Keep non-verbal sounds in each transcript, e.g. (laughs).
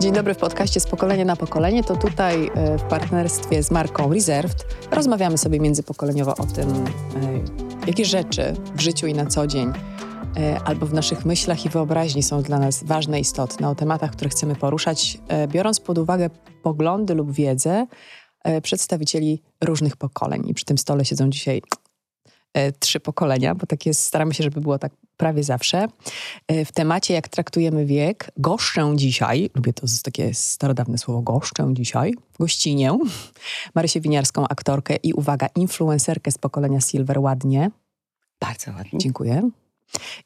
Dzień dobry w podcaście z pokolenia na pokolenie. To tutaj e, w partnerstwie z marką Reserved rozmawiamy sobie międzypokoleniowo o tym, e, jakie rzeczy w życiu i na co dzień e, albo w naszych myślach i wyobraźni są dla nas ważne, istotne, o tematach, które chcemy poruszać, biorąc pod uwagę poglądy lub wiedzę przedstawicieli różnych pokoleń. I przy tym stole siedzą dzisiaj trzy pokolenia, bo tak jest, staramy się, żeby było tak prawie zawsze. E, w temacie, jak traktujemy wiek, goszczę dzisiaj, lubię to takie starodawne słowo, goszczę dzisiaj, gościnię, (laughs) Marysię Winiarską, aktorkę i uwaga, influencerkę z pokolenia Silver, ładnie. Bardzo ładnie. Dziękuję.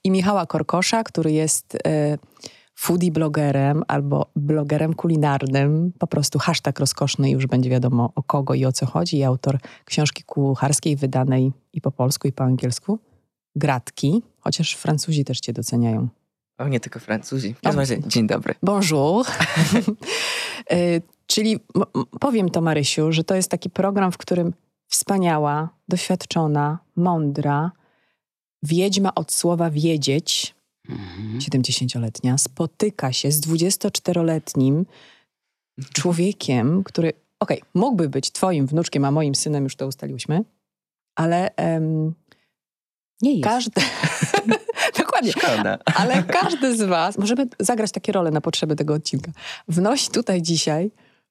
I Michała Korkosza, który jest e, foodie blogerem albo blogerem kulinarnym, po prostu hashtag rozkoszny już będzie wiadomo o kogo i o co chodzi, i autor książki kucharskiej wydanej i po polsku i po angielsku gratki, chociaż Francuzi też cię doceniają. O, nie tylko Francuzi. W każdym razie, dzień dobry. Bonjour. E, (laughs) czyli powiem to Marysiu, że to jest taki program, w którym wspaniała, doświadczona, mądra, wiedźma od słowa wiedzieć, mhm. 70-letnia, spotyka się z 24-letnim człowiekiem, który, okej, okay, mógłby być twoim wnuczkiem, a moim synem, już to ustaliłyśmy, ale um, nie jest. Każdy. (laughs) Dokładnie. Szkoda. Ale każdy z Was, możemy zagrać takie role na potrzeby tego odcinka, wnosi tutaj dzisiaj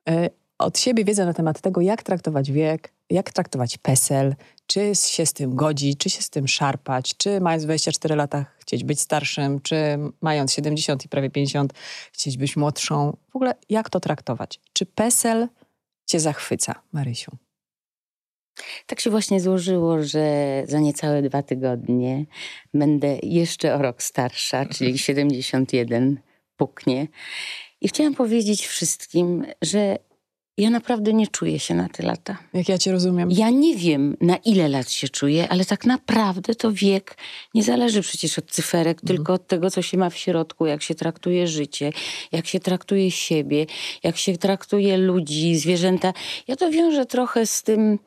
y, od siebie wiedzę na temat tego, jak traktować wiek, jak traktować PESEL, czy się z tym godzić, czy się z tym szarpać, czy mając 24 lata chcieć być starszym, czy mając 70 i prawie 50 chcieć być młodszą. W ogóle jak to traktować? Czy PESEL cię zachwyca, Marysiu? Tak się właśnie złożyło, że za niecałe dwa tygodnie będę jeszcze o rok starsza, czyli 71 puknie. I chciałam powiedzieć wszystkim, że ja naprawdę nie czuję się na te lata. Jak ja cię rozumiem. Ja nie wiem, na ile lat się czuję, ale tak naprawdę to wiek nie zależy przecież od cyferek, mhm. tylko od tego, co się ma w środku, jak się traktuje życie, jak się traktuje siebie, jak się traktuje ludzi, zwierzęta. Ja to wiążę trochę z tym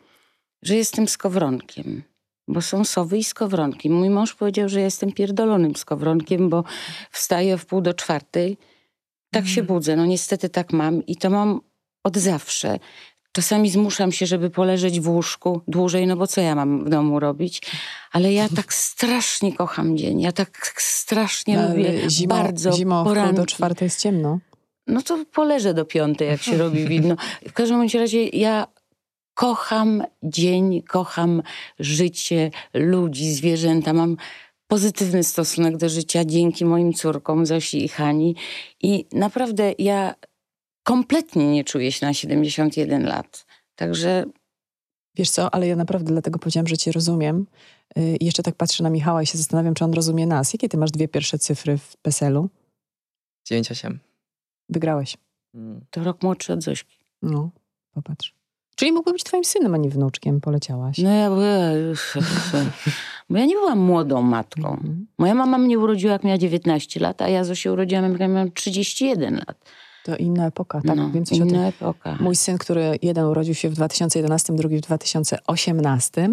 że jestem skowronkiem. Bo są sowy i skowronki. Mój mąż powiedział, że jestem pierdolonym skowronkiem, bo wstaję w pół do czwartej, tak się mhm. budzę. No niestety tak mam i to mam od zawsze. Czasami zmuszam się, żeby poleżeć w łóżku dłużej, no bo co ja mam w domu robić? Ale ja tak strasznie kocham dzień. Ja tak strasznie no, lubię zimą, bardzo Zimą poranki. do czwartej jest ciemno. No to poleżę do piątej, jak się robi widno. W każdym razie ja kocham dzień, kocham życie, ludzi, zwierzęta. Mam pozytywny stosunek do życia dzięki moim córkom Zosi i Hani. I naprawdę ja kompletnie nie czuję się na 71 lat. Także. Wiesz co, ale ja naprawdę dlatego powiedziałam, że cię rozumiem. Y, I jeszcze tak patrzę na Michała i się zastanawiam, czy on rozumie nas. Jakie ty masz dwie pierwsze cyfry w PESEL-u? 9,8. Wygrałeś. Mm. To rok młodszy od Zośki. No, popatrz. Czyli mógłby być twoim synem, a nie wnuczkiem, poleciałaś. No ja byłem... (laughs) Bo ja nie byłam młodą matką. Mhm. Moja mama mnie urodziła, jak miała 19 lat, a ja się urodziłam, jak miałam 31 lat. To inna epoka, tak? No, Więc inna epoka. Mój syn, który jeden urodził się w 2011, drugi w 2018.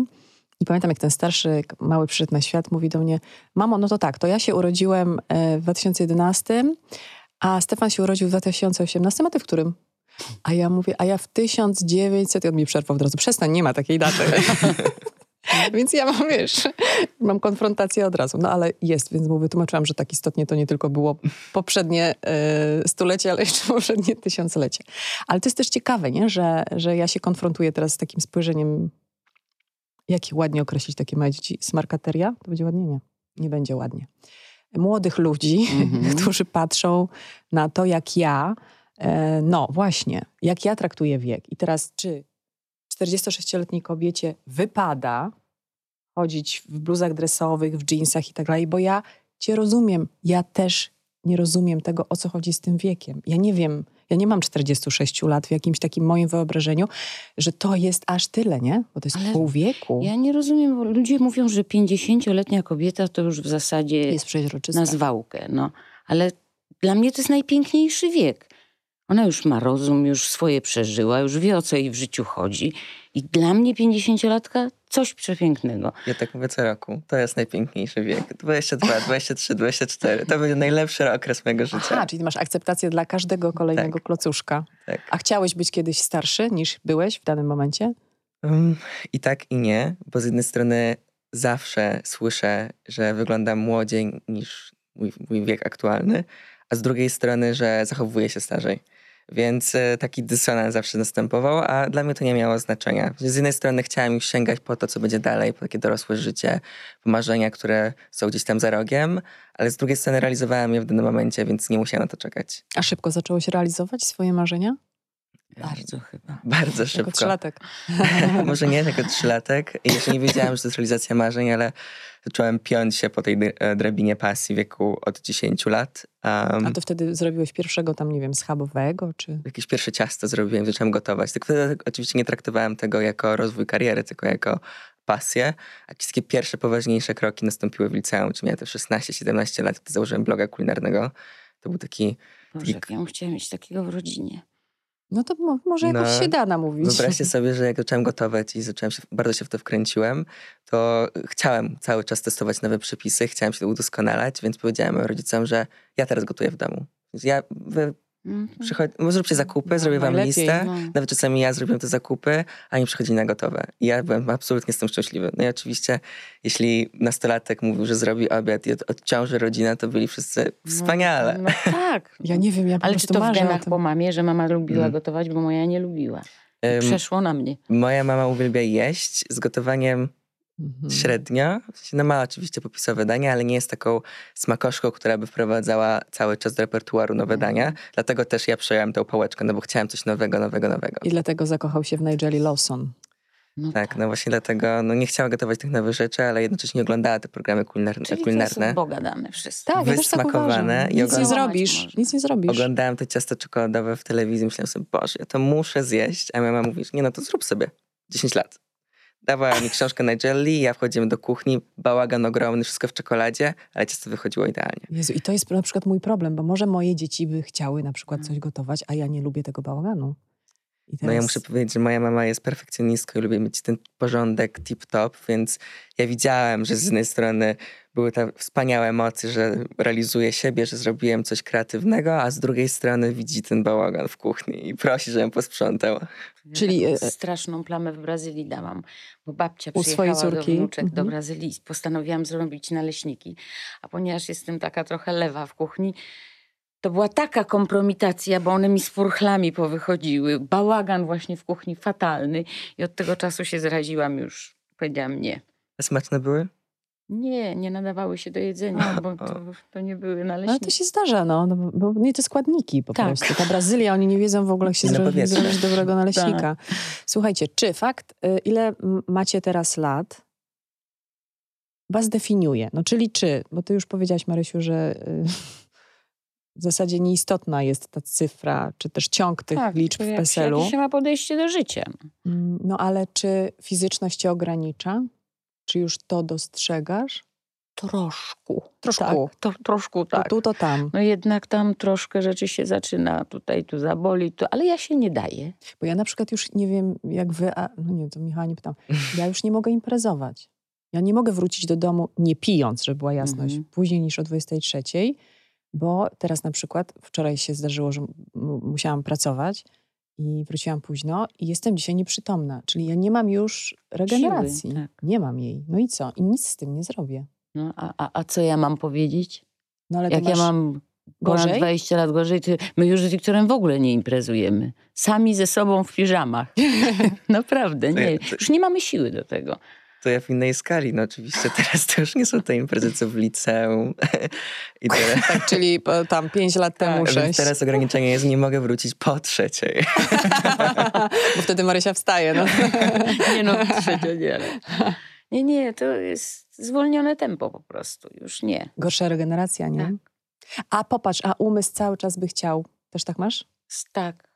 I pamiętam, jak ten starszy, mały przyszedł na świat, mówi do mnie, mamo, no to tak, to ja się urodziłem e, w 2011, a Stefan się urodził w 2018, a ty w którym? A ja mówię, a ja w 1900, i on mi przerwał od razu, przestań, nie ma takiej daty. (laughs) (laughs) więc ja mam, wiesz, mam konfrontację od razu. No ale jest, więc mu wytłumaczyłam, że tak istotnie to nie tylko było poprzednie y, stulecie, ale jeszcze poprzednie tysiąclecie. Ale to jest też ciekawe, nie? Że, że ja się konfrontuję teraz z takim spojrzeniem, jak ładnie określić takie małe dzieci, smarkateria? To będzie ładnie? Nie, nie będzie ładnie. Młodych ludzi, mm -hmm. (laughs) którzy patrzą na to, jak ja E, no właśnie, jak ja traktuję wiek. I teraz, czy 46-letniej kobiecie wypada chodzić w bluzach dresowych, w jeansach i tak dalej, bo ja cię rozumiem. Ja też nie rozumiem tego, o co chodzi z tym wiekiem. Ja nie wiem, ja nie mam 46 lat w jakimś takim moim wyobrażeniu, że to jest aż tyle, nie? Bo to jest Ale pół wieku. Ja nie rozumiem, bo ludzie mówią, że 50-letnia kobieta to już w zasadzie jest przeźroczysta. na zwałkę. No. Ale dla mnie to jest najpiękniejszy wiek. Ona już ma rozum, już swoje przeżyła, już wie o co jej w życiu chodzi. I dla mnie 50-latka coś przepięknego. Ja tak mówię co roku. To jest najpiękniejszy wiek. 22, 23, 24. To będzie najlepszy okres mojego życia. Aha, czyli masz akceptację dla każdego kolejnego Tak. klocuszka. Tak. A chciałeś być kiedyś starszy niż byłeś w danym momencie? Um, I tak i nie, bo z jednej strony zawsze słyszę, że wyglądam młodziej niż mój, mój wiek aktualny, a z drugiej strony, że zachowuję się starzej. Więc e, taki dysonans zawsze następował, a dla mnie to nie miało znaczenia. Z jednej strony chciałem już sięgać po to, co będzie dalej, po takie dorosłe życie, po marzenia, które są gdzieś tam za rogiem, ale z drugiej strony realizowałem je w danym momencie, więc nie musiałem na to czekać. A szybko zacząłeś realizować swoje marzenia? Bardzo chyba. Bardzo Jako szybko. trzylatek. (laughs) Może nie jako trzylatek. Jeszcze nie wiedziałem, że to jest realizacja marzeń, ale zacząłem piąć się po tej e, drabinie pasji w wieku od 10 lat. Um, A to wtedy zrobiłeś pierwszego tam, nie wiem, schabowego, czy... Jakieś pierwsze ciasto zrobiłem, zacząłem gotować. Tylko wtedy oczywiście nie traktowałem tego jako rozwój kariery, tylko jako pasję. A takie pierwsze, poważniejsze kroki nastąpiły w liceum, czy miałem te 16-17 lat, gdy założyłem bloga kulinarnego. To był taki... Boże, taki ja bym chciała mieć takiego w rodzinie. No to mo- może jakoś No, się da namówić. Wyobraźcie sobie, że jak zacząłem gotować i zacząłem się, bardzo się w to wkręciłem, to chciałem cały czas testować nowe przepisy, chciałem się udoskonalać, więc powiedziałem moim rodzicom, że ja teraz gotuję w domu. Ja, wy Mhm. przychodź, no zróbcie zakupy, No, zrobię wam najlepiej, listę. no. Nawet czasami ja zrobiłem te zakupy, a nie przychodzili na gotowe. I ja byłem absolutnie z tym szczęśliwy. No i oczywiście, jeśli nastolatek mówił, że zrobi obiad i od, odciąży rodzinę, to byli wszyscy wspaniale. No, no tak. (laughs) Ja nie wiem, ja Ale czy to w genach po mamie, że mama lubiła Mm. gotować, bo moja nie lubiła. Przeszło na mnie. Moja mama uwielbia jeść z gotowaniem Mhm. sensie, no ma oczywiście popisowe dania, ale nie jest taką smakoszką, która by wprowadzała cały czas do repertuaru nowe dania. Dlatego też ja przejąłem tę pałeczkę, no bo chciałem coś nowego, nowego, nowego. I dlatego zakochał się w Nigeli Lawson. No Tak, no właśnie dlatego no nie chciała gotować tych nowych rzeczy, ale jednocześnie oglądała te programy kulinarne. Czyli kulinarne. jest Boga dane wszystko. Tak, ja też tak Wysmakowane Nic nie zrobisz, nic nie zrobisz. Oglądałem te ciasto czekoladowe w telewizji, myślałem sobie, Boże, ja to muszę zjeść. A moja mama mówi, nie no to zrób sobie. 10 lat. Dawała mi książkę na jelly, ja wchodzimy do kuchni, bałagan ogromny, wszystko w czekoladzie, ale ciasto wychodziło idealnie. Jezu, i to jest na przykład mój problem, bo może moje dzieci by chciały na przykład Mm. coś gotować, a ja nie lubię tego bałaganu. I No ja muszę powiedzieć, że moja mama jest perfekcjonistką i lubi mieć ten porządek tip-top, więc ja widziałem, że z jednej strony były te wspaniałe emocje, że realizuję siebie, że zrobiłem coś kreatywnego, a z drugiej strony widzi ten bałagan w kuchni i prosi, żebym posprzątał. Czyli, Taką e, straszną plamę w Brazylii dałam, bo babcia U swojej przyjechała córki? do wnuczek do Mhm. Brazylii i postanowiłam zrobić naleśniki. A ponieważ jestem taka trochę lewa w kuchni, to była taka kompromitacja, bo one mi z furchlami powychodziły. Bałagan właśnie w kuchni fatalny i od tego czasu się zraziłam już. Powiedziałam nie. A Smaczne były? Nie, nie nadawały się do jedzenia, bo to, to nie były Ale naleśniki. to się zdarza, no, no bo- nie te składniki po Tak. prostu. Ta Brazylia, oni nie wiedzą w ogóle, jak się na zrobić, dobrego naleśnika. Tak. Słuchajcie, czy fakt, y, ile macie teraz lat, was definiuje? No czyli czy, bo ty już powiedziałaś, Marysiu, że y, (laughs) w zasadzie nieistotna jest ta cyfra, czy też ciąg tych tak, liczb w jak, PESEL-u. Jakie się ma podejście do życia. Mm, No ale czy fizyczność cię ogranicza? Czy już to dostrzegasz? Troszku. Troszku. Tak, to, troszku To tak. tu, to tam. No jednak tam troszkę rzeczy się zaczyna, tutaj tu zaboli, tu, ale ja się nie daję. Bo ja na przykład już nie wiem, jak wy, a no nie, to Michała nie pytam. (laughs) Ja już nie mogę imprezować. Ja nie mogę wrócić do domu nie pijąc, żeby była jasność, Mhm. później niż o 23, bo teraz na przykład wczoraj się zdarzyło, że musiałam pracować i wróciłam późno i jestem dzisiaj nieprzytomna. Czyli ja nie mam już regeneracji. Siły, tak. Nie mam jej. No i co? I nic z tym nie zrobię. No, a, a, a co ja mam powiedzieć? No ale Jak ja mam ponad gorzej? 20 lat gorzej, to my już z Wiktorem w ogóle nie imprezujemy. Sami ze sobą w piżamach. (laughs) (laughs) Naprawdę, nie. Już nie mamy siły do tego. To ja w innej skali, no oczywiście (laughs) teraz to już nie są te imprezy, co w liceum i tyle. (laughs) Tak, czyli po- tam 5 lat temu, Więc 6. teraz ograniczenie jest, nie mogę wrócić po trzeciej. (laughs) bo wtedy Marysia wstaje. No. Nie no, trzecia nie. Nie, nie, to jest zwolnione tempo po prostu. Już nie. Gorsza regeneracja, nie? Tak. A popatrz, a umysł cały czas by chciał. Też tak masz? Tak.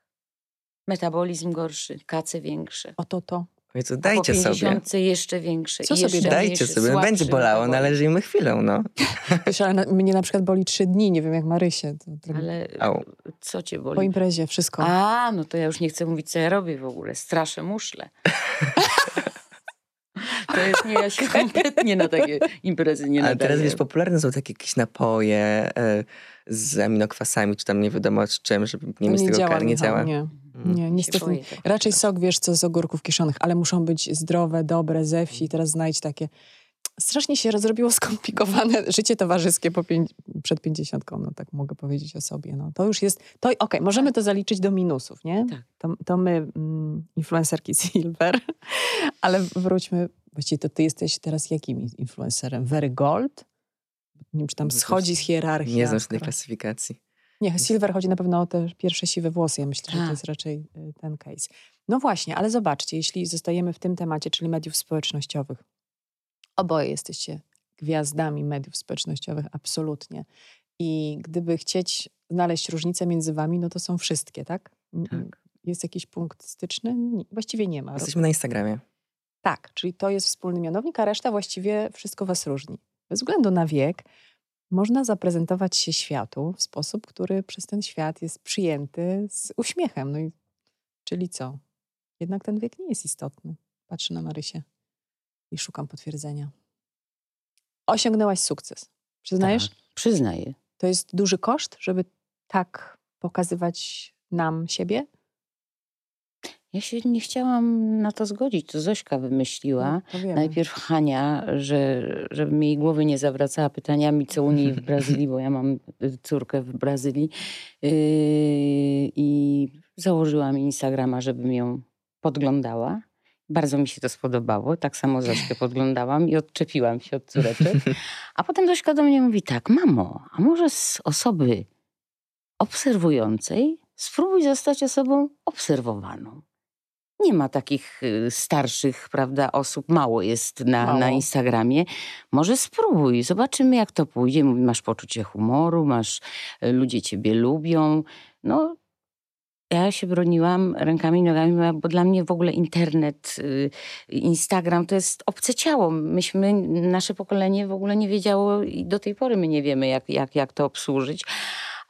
Metabolizm gorszy, kace większe. O to, to. Jezu, po dajcie sobie. 50 jeszcze większe. Co i sobie jeszcze Dajcie mniejsze, sobie, słabszy będzie bolało, metabolizm. należy im chwilę, no. (laughs) Wiesz, ale na, mnie na przykład boli trzy dni, nie wiem jak Marysie. To, Ale Au. co cię Po boli? imprezie wszystko. A, no to ja już nie chcę mówić, co ja robię w ogóle. Straszę muszle. (laughs) to jest nie, ja się kompletnie na takie imprezy nie Ale nadaję. teraz wiesz, popularne są takie jakieś napoje e, z aminokwasami, czy tam nie wiadomo z czym, żeby nie mieć tego działa, kar, nie działa. Nie. Nie Się niestety. boję tego. Raczej sok, wiesz, co z ogórków kiszonych, ale muszą być zdrowe, dobre, ze wsi. Teraz znajdź takie... Strasznie się zrobiło (laughs) skomplikowane życie towarzyskie po pięć, przed pięćdziesiątką, no tak mogę powiedzieć o sobie. No, to już jest... To Okej, możemy to zaliczyć do minusów, nie? Tak. To, to my, mm, influencerki (laughs) Silver, ale wróćmy... Właściwie to ty jesteś teraz jakim influencerem? Very Gold? Nie wiem, czy tam schodzi z hierarchii. Nie znam tej klasyfikacji. Nie, Silver chodzi na pewno o te pierwsze siwe włosy. Ja myślę, że Tak. to jest raczej y, ten case. No właśnie, ale zobaczcie, jeśli zostajemy w tym temacie, czyli mediów społecznościowych, oboje jesteście gwiazdami mediów społecznościowych, absolutnie. I gdyby chcieć znaleźć różnicę między wami, no to są wszystkie, tak? Tak. Jest jakiś punkt styczny? Właściwie nie ma. Jesteśmy na Instagramie. Tak, czyli to jest wspólny mianownik, a reszta właściwie wszystko was różni. Bez względu na wiek, można zaprezentować się światu w sposób, który przez ten świat jest przyjęty z uśmiechem. No i, czyli co? Jednak ten wiek nie jest istotny. Patrzę na Marysię i szukam potwierdzenia. Osiągnęłaś sukces. Przyznajesz? Tak, przyznaję. To jest duży koszt, żeby tak pokazywać nam siebie? Ja się nie chciałam na to zgodzić. To Zośka wymyśliła. No. Najpierw Hania, że, żeby mi jej głowy nie zawracała pytaniami, co u niej w (laughs) Brazylii, bo ja mam y, córkę w Brazylii. Yy, I założyła mi Instagrama, żebym ją podglądała. Bardzo mi się to spodobało. Tak samo Zośkę (laughs) podglądałam i odczepiłam się od córeczek. A potem Zośka do mnie mówi tak, mamo, a może z osoby obserwującej spróbuj zostać osobą obserwowaną. Nie ma takich y, starszych, prawda, osób, mało jest na, Mało. na Instagramie. Może spróbuj, zobaczymy jak to pójdzie. Mówi, masz poczucie humoru, masz, y, ludzie ciebie lubią. No, ja się broniłam rękami i nogami, bo dla mnie w ogóle internet, y, Instagram to jest obce ciało. Myśmy, nasze pokolenie w ogóle nie wiedziało i do tej pory my nie wiemy, jak, jak, jak to obsłużyć.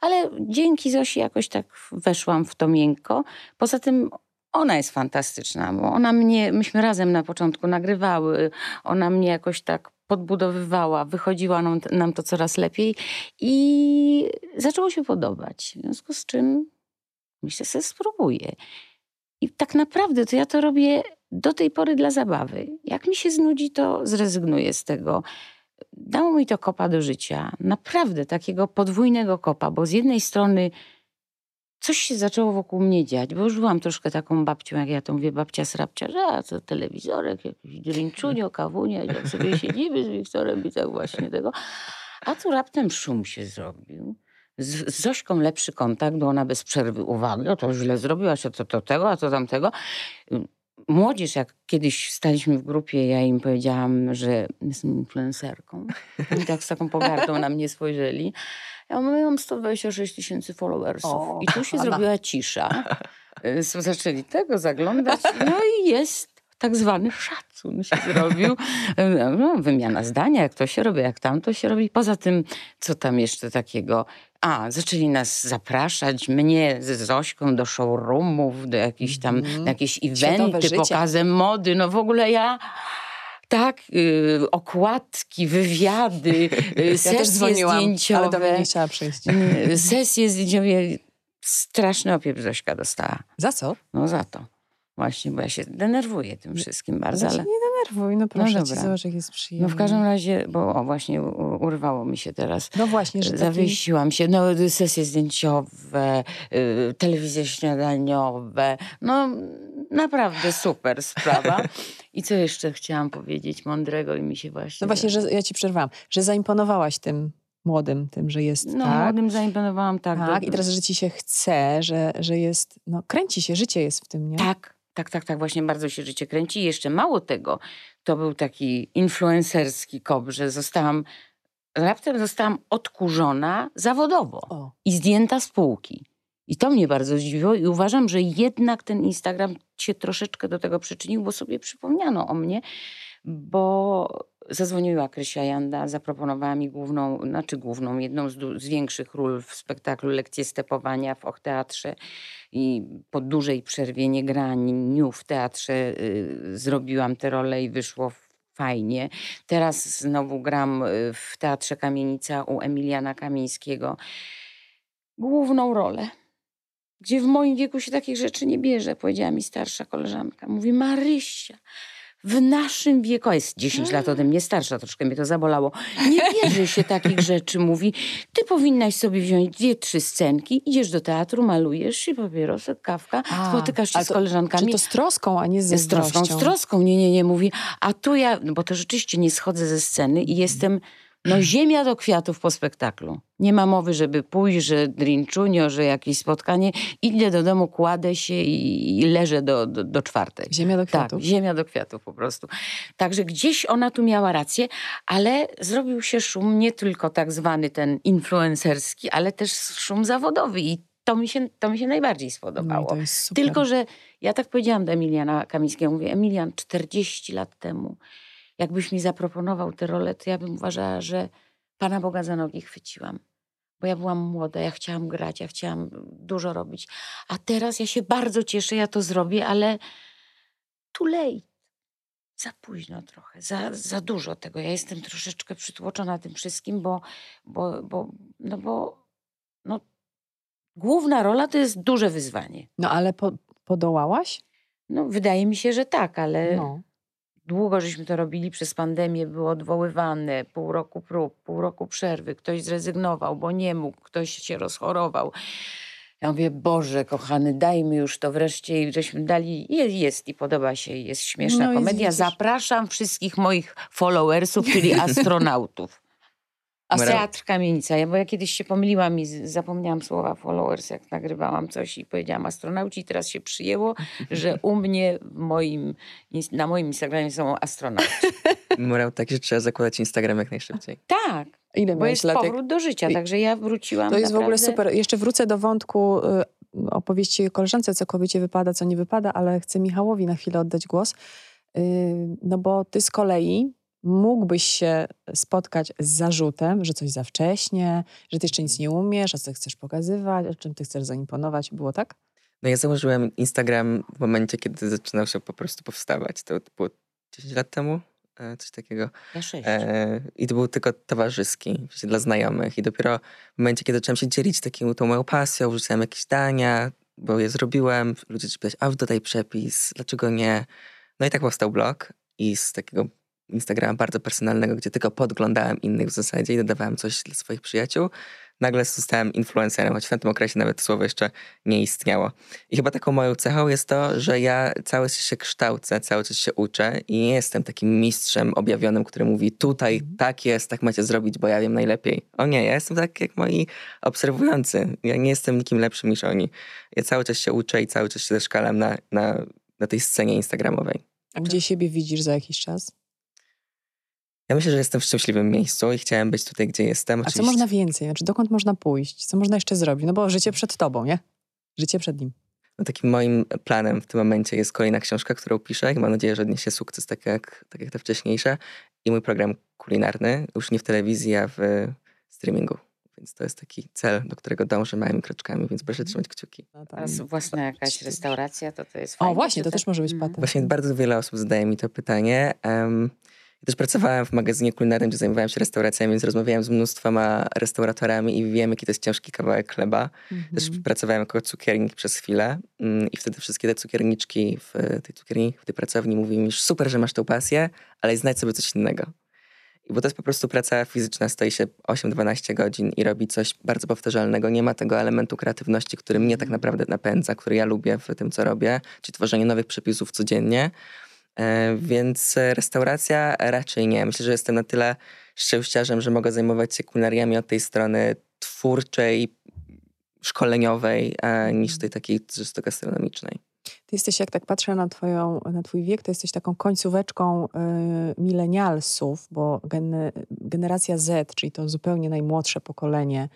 Ale dzięki Zosi jakoś tak weszłam w to miękko. Poza tym ona jest fantastyczna, bo ona mnie, myśmy razem na początku nagrywały, ona mnie jakoś tak podbudowywała, wychodziła nam, nam to coraz lepiej i zaczęło się podobać. W związku z czym myślę, że spróbuję. I tak naprawdę to ja to robię do tej pory dla zabawy. Jak mi się znudzi, to zrezygnuję z tego. Dało mi to kopa do życia. Naprawdę takiego podwójnego kopa, bo z jednej strony coś się zaczęło wokół mnie dziać, bo już byłam troszkę taką babcią, jak ja to mówię, babcia srabcia, że a co telewizorek, jakiś drinczunio, kawunia, jak sobie siedzimy z Wiktorem i tak właśnie tego. A tu raptem szum się zrobił. Z, z Zośką lepszy kontakt, bo ona bez przerwy uwagi, o to źle zrobiłaś, a to, to tego, a to tamtego. Młodzież, jak kiedyś staliśmy w grupie, ja im powiedziałam, że jestem influencerką. I tak z taką pogardą na mnie spojrzeli. Ja mówię, mam 126 tysięcy followersów. O, I tu się Anna. (laughs) zrobiła cisza. Y, Zaczęli tego zaglądać. No i jest tak zwany szacun się zrobił. (laughs) No, wymiana zdania, jak to się robi, jak tam to się robi. Poza tym, co tam jeszcze takiego? A, zaczęli nas zapraszać, mnie z Zośką do showroomów, do jakichś tam, na jakieś eventy, pokazy mody. No w ogóle ja... Tak, y, okładki, wywiady, y, (laughs) Ja sesje też dzwoniłam, zdjęciowe. ale do mnie nie chciała przyjść. Y, Sesje zdjęciowe. Straszny opiew Zośka dostała. Za co? No za to. Właśnie, bo ja się denerwuję tym wszystkim bardzo, Ale nie denerwuj, no proszę cię, dobra. zobacz jak jest przyjemnie. No w każdym razie, bo o, właśnie urwało mi się teraz. No właśnie, że taki... Zawiesiłam się. No, sesje zdjęciowe, y, telewizje śniadaniowe. No, naprawdę super sprawa. (laughs) I co jeszcze chciałam powiedzieć mądrego i mi się właśnie... No właśnie, że ja ci przerwałam, że zaimponowałaś tym młodym, tym, że jest No, tak. młodym zaimponowałam tak. tak, do- i teraz, że ci się chce, że, że jest, no kręci się, życie jest w tym, nie? Tak, tak, tak, tak. Właśnie bardzo się życie kręci. I jeszcze mało tego, to był taki influencerski kop, że zostałam, raptem zostałam odkurzona zawodowo O, i zdjęta z półki. I to mnie bardzo zdziwiło i uważam, że jednak ten Instagram się troszeczkę do tego przyczynił, bo sobie przypomniano o mnie, bo zadzwoniła Krysia Janda, zaproponowała mi główną, znaczy główną, jedną z, z większych ról w spektaklu Lekcje Stepowania w Och Teatrze i po dużej przerwie niegraniu w teatrze y, zrobiłam tę rolę i wyszło fajnie. Teraz znowu gram y, w Teatrze Kamienica u Emiliana Kamińskiego główną rolę gdzie w moim wieku się takich rzeczy nie bierze, powiedziała mi starsza koleżanka. Mówi, Marysia, w naszym wieku, a jest 10 lat ode mnie starsza, troszkę mnie to zabolało, nie bierze się takich rzeczy, mówi, ty powinnaś sobie wziąć dwie, trzy scenki, idziesz do teatru, malujesz się, papierosek, kawka, a, spotykasz się z koleżankami. Czy to z troską, a nie ze z troską, z troską, nie, nie, nie, mówi, a tu ja, no bo to rzeczywiście nie schodzę ze sceny i jestem no ziemia do kwiatów po spektaklu. Nie ma mowy, żeby pójść, że drinczunio, że jakieś spotkanie. Idę do domu, kładę się i, i leżę do, do, do, czwartej. Ziemia do kwiatów. Tak, ziemia do kwiatów po prostu. Także gdzieś ona tu miała rację, ale zrobił się szum nie tylko tak zwany ten influencerski, ale też szum zawodowy i to mi się, to mi się najbardziej spodobało. No tylko, że ja tak powiedziałam do Emiliana Kamińskiego, mówię, Emilian, 40 lat temu jakbyś mi zaproponował tę rolę, to ja bym uważała, że Pana Boga za nogi chwyciłam. Bo ja byłam młoda, ja chciałam grać, ja chciałam dużo robić. A teraz ja się bardzo cieszę, ja to zrobię, ale too late. Za późno trochę, za, za dużo tego. Ja jestem troszeczkę przytłoczona tym wszystkim, bo, bo, bo, no bo no, główna rola to jest duże wyzwanie. No ale po, podołałaś? No, wydaje mi się, że tak, ale. No. Długo żeśmy to robili przez pandemię, było odwoływane, pół roku prób, pół roku przerwy, ktoś zrezygnował, bo nie mógł, ktoś się rozchorował. Ja mówię, Boże, kochany, dajmy już to wreszcie i żeśmy dali, jest, jest i podoba się, jest śmieszna no komedia. Zapraszam wszystkich moich followersów, czyli (laughs) astronautów. A Teatr Kamienica, ja, bo ja kiedyś się pomyliłam i zapomniałam słowa followers, jak nagrywałam coś i powiedziałam astronauci. I teraz się przyjęło, (laughs) że u mnie moim, na moim Instagramie są astronauci. Morał taki, że trzeba zakładać Instagram jak najszybciej. Tak, Ile bo jest lat, powrót jak... do życia, także ja wróciłam To jest naprawdę... w ogóle super. Jeszcze wrócę do wątku y, opowieści koleżance, co kobiecie wypada, co nie wypada, ale chcę Michałowi na chwilę oddać głos. Y, no bo ty z kolei mógłbyś się spotkać z zarzutem, że coś za wcześnie, że ty jeszcze nic nie umiesz, a co chcesz pokazywać, o czym ty chcesz zaimponować. Było tak? No ja założyłem Instagram w momencie, kiedy zaczynał się po prostu powstawać. To było 10 lat temu, e, coś takiego. Ja E, I to był tylko towarzyski, dla znajomych. I dopiero w momencie, kiedy zacząłem się dzielić taką tą moją pasją, wrzucałem jakieś zdania, bo je zrobiłem, ludzie ci pytać, a dodaj przepis, dlaczego nie? No i tak powstał blog i z takiego Instagrama bardzo personalnego, gdzie tylko podglądałem innych w zasadzie i dodawałem coś dla swoich przyjaciół, nagle zostałem influencerem, choć w tamtym okresie nawet to słowo jeszcze nie istniało. I chyba taką moją cechą jest to, że ja cały czas się kształcę, cały czas się uczę i nie jestem takim mistrzem objawionym, który mówi tutaj mhm. tak jest, tak macie zrobić, bo ja wiem najlepiej. O nie, ja jestem tak jak moi obserwujący. Ja nie jestem nikim lepszym niż oni. Ja cały czas się uczę i cały czas się zeszkalam na, na, na tej scenie instagramowej. A gdzie siebie widzisz za jakiś czas? Ja myślę, że jestem w szczęśliwym miejscu i chciałem być tutaj, gdzie jestem. Oczywiście. A co można więcej? Znaczy, dokąd można pójść? Co można jeszcze zrobić? No bo życie przed tobą, nie? Życie przed nim. No, takim moim planem w tym momencie jest kolejna książka, którą piszę i mam nadzieję, że odniesie sukces tak jak, tak jak te wcześniejsze. I mój program kulinarny, już nie w telewizji, a w streamingu. Więc to jest taki cel, do którego dążę małymi kroczkami, więc proszę trzymać kciuki. No A własna jakaś restauracja, to to jest fajne. O właśnie, to też może być patent. Właśnie bardzo wiele osób zadaje mi to pytanie. Um, ja też pracowałem w magazynie kulinarnym, gdzie zajmowałem się restauracjami, więc rozmawiałem z mnóstwoma restauratorami i wiem, jaki to jest ciężki kawałek chleba. Mhm. Też pracowałem jako cukiernik przez chwilę mm, i wtedy wszystkie te cukierniczki w tej cukierni, w tej pracowni mówiły mi, super, że masz tą pasję, ale znajdź sobie coś innego. Bo to jest po prostu praca fizyczna, stoi się 8-12 godzin i robi coś bardzo powtarzalnego. Nie ma tego elementu kreatywności, który mnie tak mhm. naprawdę napędza, który ja lubię w tym, co robię, czyli tworzenie nowych przepisów codziennie. E, więc restauracja raczej nie. Myślę, że jestem na tyle szczęściarzem, że mogę zajmować się kulinariami od tej strony twórczej, szkoleniowej, niż tej takiej czysto gastronomicznej. Ty jesteś, jak tak patrzę na, twoją, na twój wiek, to jesteś taką końcóweczką y, milenialsów, bo gen, generacja Z, czyli to zupełnie najmłodsze pokolenie,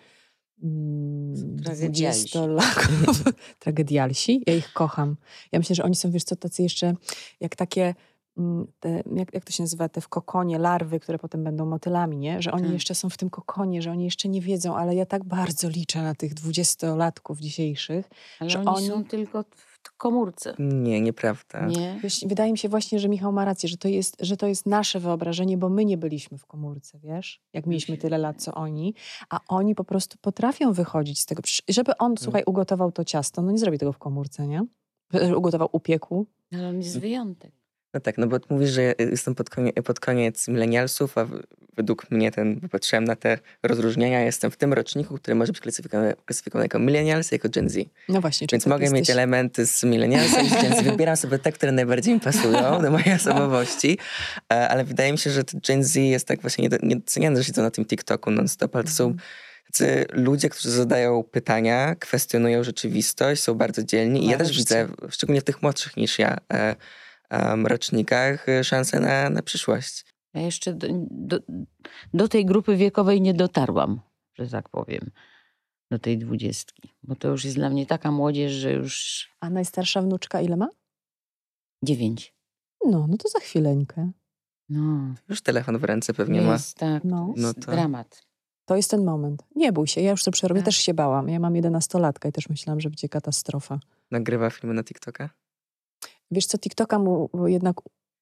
Tragedialsi. 20-latków. (laughs) Tragedialsi. Ja ich kocham. Ja myślę, że oni są, wiesz co, tacy jeszcze jak takie, mm, te, jak, jak to się nazywa, te w kokonie larwy, które potem będą motylami, nie? Że oni Tak. jeszcze są w tym kokonie, że oni jeszcze nie wiedzą, ale ja tak bardzo liczę na tych dwudziestolatków dzisiejszych. Ale że oni, oni- są tylko w komórce. Nie, nieprawda. Nie? Wiesz, wydaje mi się właśnie, że Michał ma rację, że to, jest, że to jest nasze wyobrażenie, bo my nie byliśmy w komórce, wiesz? Jak mieliśmy tyle lat, co oni. A oni po prostu potrafią wychodzić z tego. Przecież, żeby on, słuchaj, ugotował to ciasto, no nie zrobi tego w komórce, nie? Ugotował, upiekł. Ale on jest wyjątek. No tak, no bo mówisz, że ja jestem pod koniec, pod koniec milenialsów, a według mnie ten, popatrzyłem na te rozróżnienia, jestem w tym roczniku, który może być klasyfikowany, klasyfikowany jako millennials, jako Gen Z. No właśnie. Więc mogę jesteś... mieć elementy z millennialsa i z Gen Z. Wybieram sobie te, które najbardziej mi pasują do mojej (laughs) osobowości, E, ale wydaje mi się, że Gen Z jest tak właśnie niedo- niedoceniany, że siedzą na tym TikToku non-stop, ale to są tacy ludzie, którzy zadają pytania, kwestionują rzeczywistość, są bardzo dzielni i ja też widzę, szczególnie w tych młodszych niż ja em, rocznikach, e, szansę na, na przyszłość. Ja jeszcze do, do, do tej grupy wiekowej nie dotarłam, że tak powiem. Do tej dwudziestki. Bo to już jest dla mnie taka młodzież, że już A najstarsza wnuczka ile ma? dziewięć. No, no to za chwileńkę. No, Już telefon w ręce pewnie ma. jest tak. No. To jest No to- dramat. To jest ten moment. Nie bój się, ja już to przerobię. Tak. Też się bałam. Ja mam jedenastolatka i też myślałam, że będzie katastrofa. Nagrywa filmy na TikToka. Wiesz co, TikToka mu jednak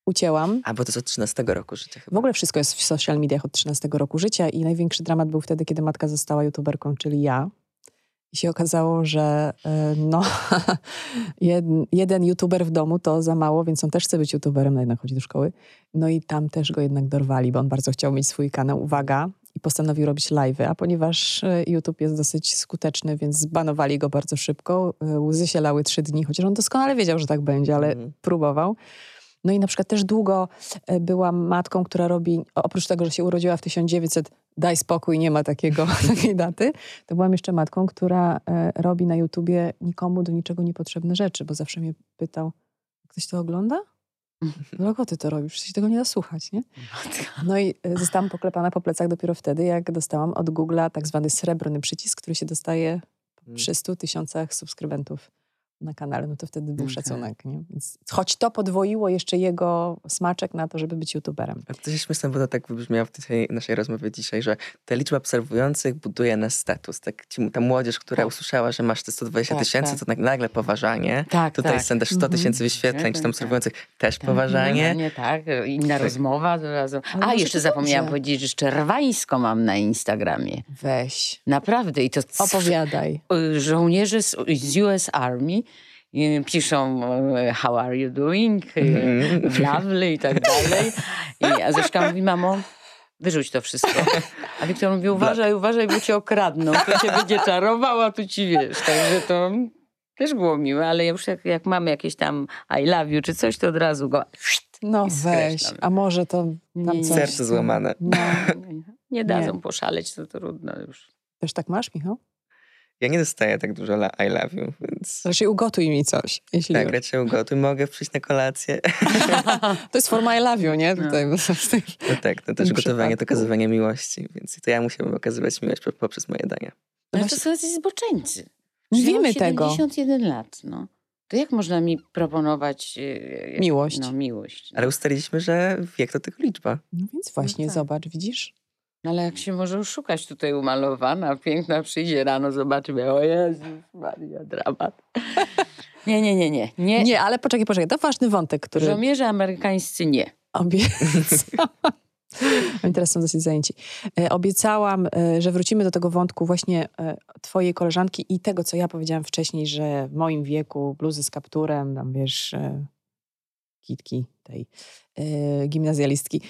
ucięłam. A, bo to jest od 13 roku życia chyba. W ogóle wszystko jest w social mediach od 13 roku życia i największy dramat był wtedy, kiedy matka została youtuberką, czyli ja. I się okazało, że e, no, (laughs) jeden, jeden youtuber w domu to za mało, więc on też chce być youtuberem, no jednak chodzi do szkoły. No i tam też go jednak dorwali, bo on bardzo chciał mieć swój kanał, uwaga, i postanowił robić live'y, a ponieważ e, YouTube jest dosyć skuteczny, więc zbanowali go bardzo szybko. E, Łzy się lały trzy dni, chociaż on doskonale wiedział, że tak będzie, ale Mhm. próbował. No i na przykład też długo e, byłam matką, która robi, oprócz tego, że się urodziła w 1900, daj spokój, nie ma takiego, (laughs) takiej daty, to byłam jeszcze matką, która robi na YouTubie nikomu do niczego niepotrzebne rzeczy, bo zawsze mnie pytał, ktoś to ogląda? Dlaczego ty to robisz? Przecież się tego nie da słuchać, nie? No i e, zostałam poklepana po plecach dopiero wtedy, jak dostałam od Google'a tak zwany srebrny przycisk, który się dostaje Mm. przy 100 tysiącach subskrybentów na kanale, no to wtedy był Okej. szacunek, nie? Więc choć to podwoiło jeszcze jego smaczek na to, żeby być youtuberem. A to się śmieszne, bo to tak wybrzmiało w tej naszej rozmowie dzisiaj, że ta liczba obserwujących buduje nasz status. Tak, ci, ta młodzież, która Tak. usłyszała, że masz te 120 Tak, tysięcy, tak. to tak nagle poważanie. Tak, Tutaj tak. są też 100 tysięcy wyświetleń, czy tam Tak, obserwujących też Tak, poważanie. Nie, tak, inna rozmowa. Ale A, jeszcze zapomniałam dobrze. powiedzieć, że Czerwańsko mam na Instagramie. Weź, Naprawdę. I to opowiadaj. y, żołnierze z, z US Army y, piszą y, how are you doing, y, Mhm. lovely i tak dalej. I Azeszka mówi, mamo, wyrzuć to wszystko. A Wiktor mówi, uważaj, uważaj, bo cię okradną. To cię będzie czarował, a tu ci wiesz. Także to też było miłe, ale już jak, jak mamy jakieś tam I love you czy coś, to od razu go No I weź, a może to Nie, tam nie. coś... Serce złamane. No, nie, nie dadzą poszaleć, to trudno już. też tak masz, Michał? Ja nie dostaję tak dużo la I love you, więc Raczej ugotuj mi coś, jeśli... tak, raczej ugotuj, mogę przyjść na kolację. (laughs) To jest forma I love you, nie? No. Tutaj, No tak, to też tym gotowanie to okazywanie miłości, więc to ja musiałbym okazywać miłość po- poprzez moje dania. Ale właśnie- to są jacyś zboczeńcy. Wiemy tego. 71 lat, no. To jak można mi proponować... e, e, Miłość. No, miłość. Ale ustaliliśmy, że wiek to tylko liczba. No więc właśnie, tak. zobacz, widzisz? No, ale jak się może oszukać tutaj umalowana, piękna, przyjdzie rano, zobaczymy, o Jezus Maria, dramat. (laughs) Nie, nie, nie, nie. nie. Nie, ale poczekaj, poczekaj, to ważny wątek, który Żołnierze amerykańscy nie. obiecałam. (laughs) Oni teraz są dosyć zajęci. E, Obiecałam, e, że wrócimy do tego wątku właśnie e, twojej koleżanki i tego, co ja powiedziałam wcześniej, że w moim wieku bluzy z kapturem, tam wiesz, kitki tej gimnazjalistki.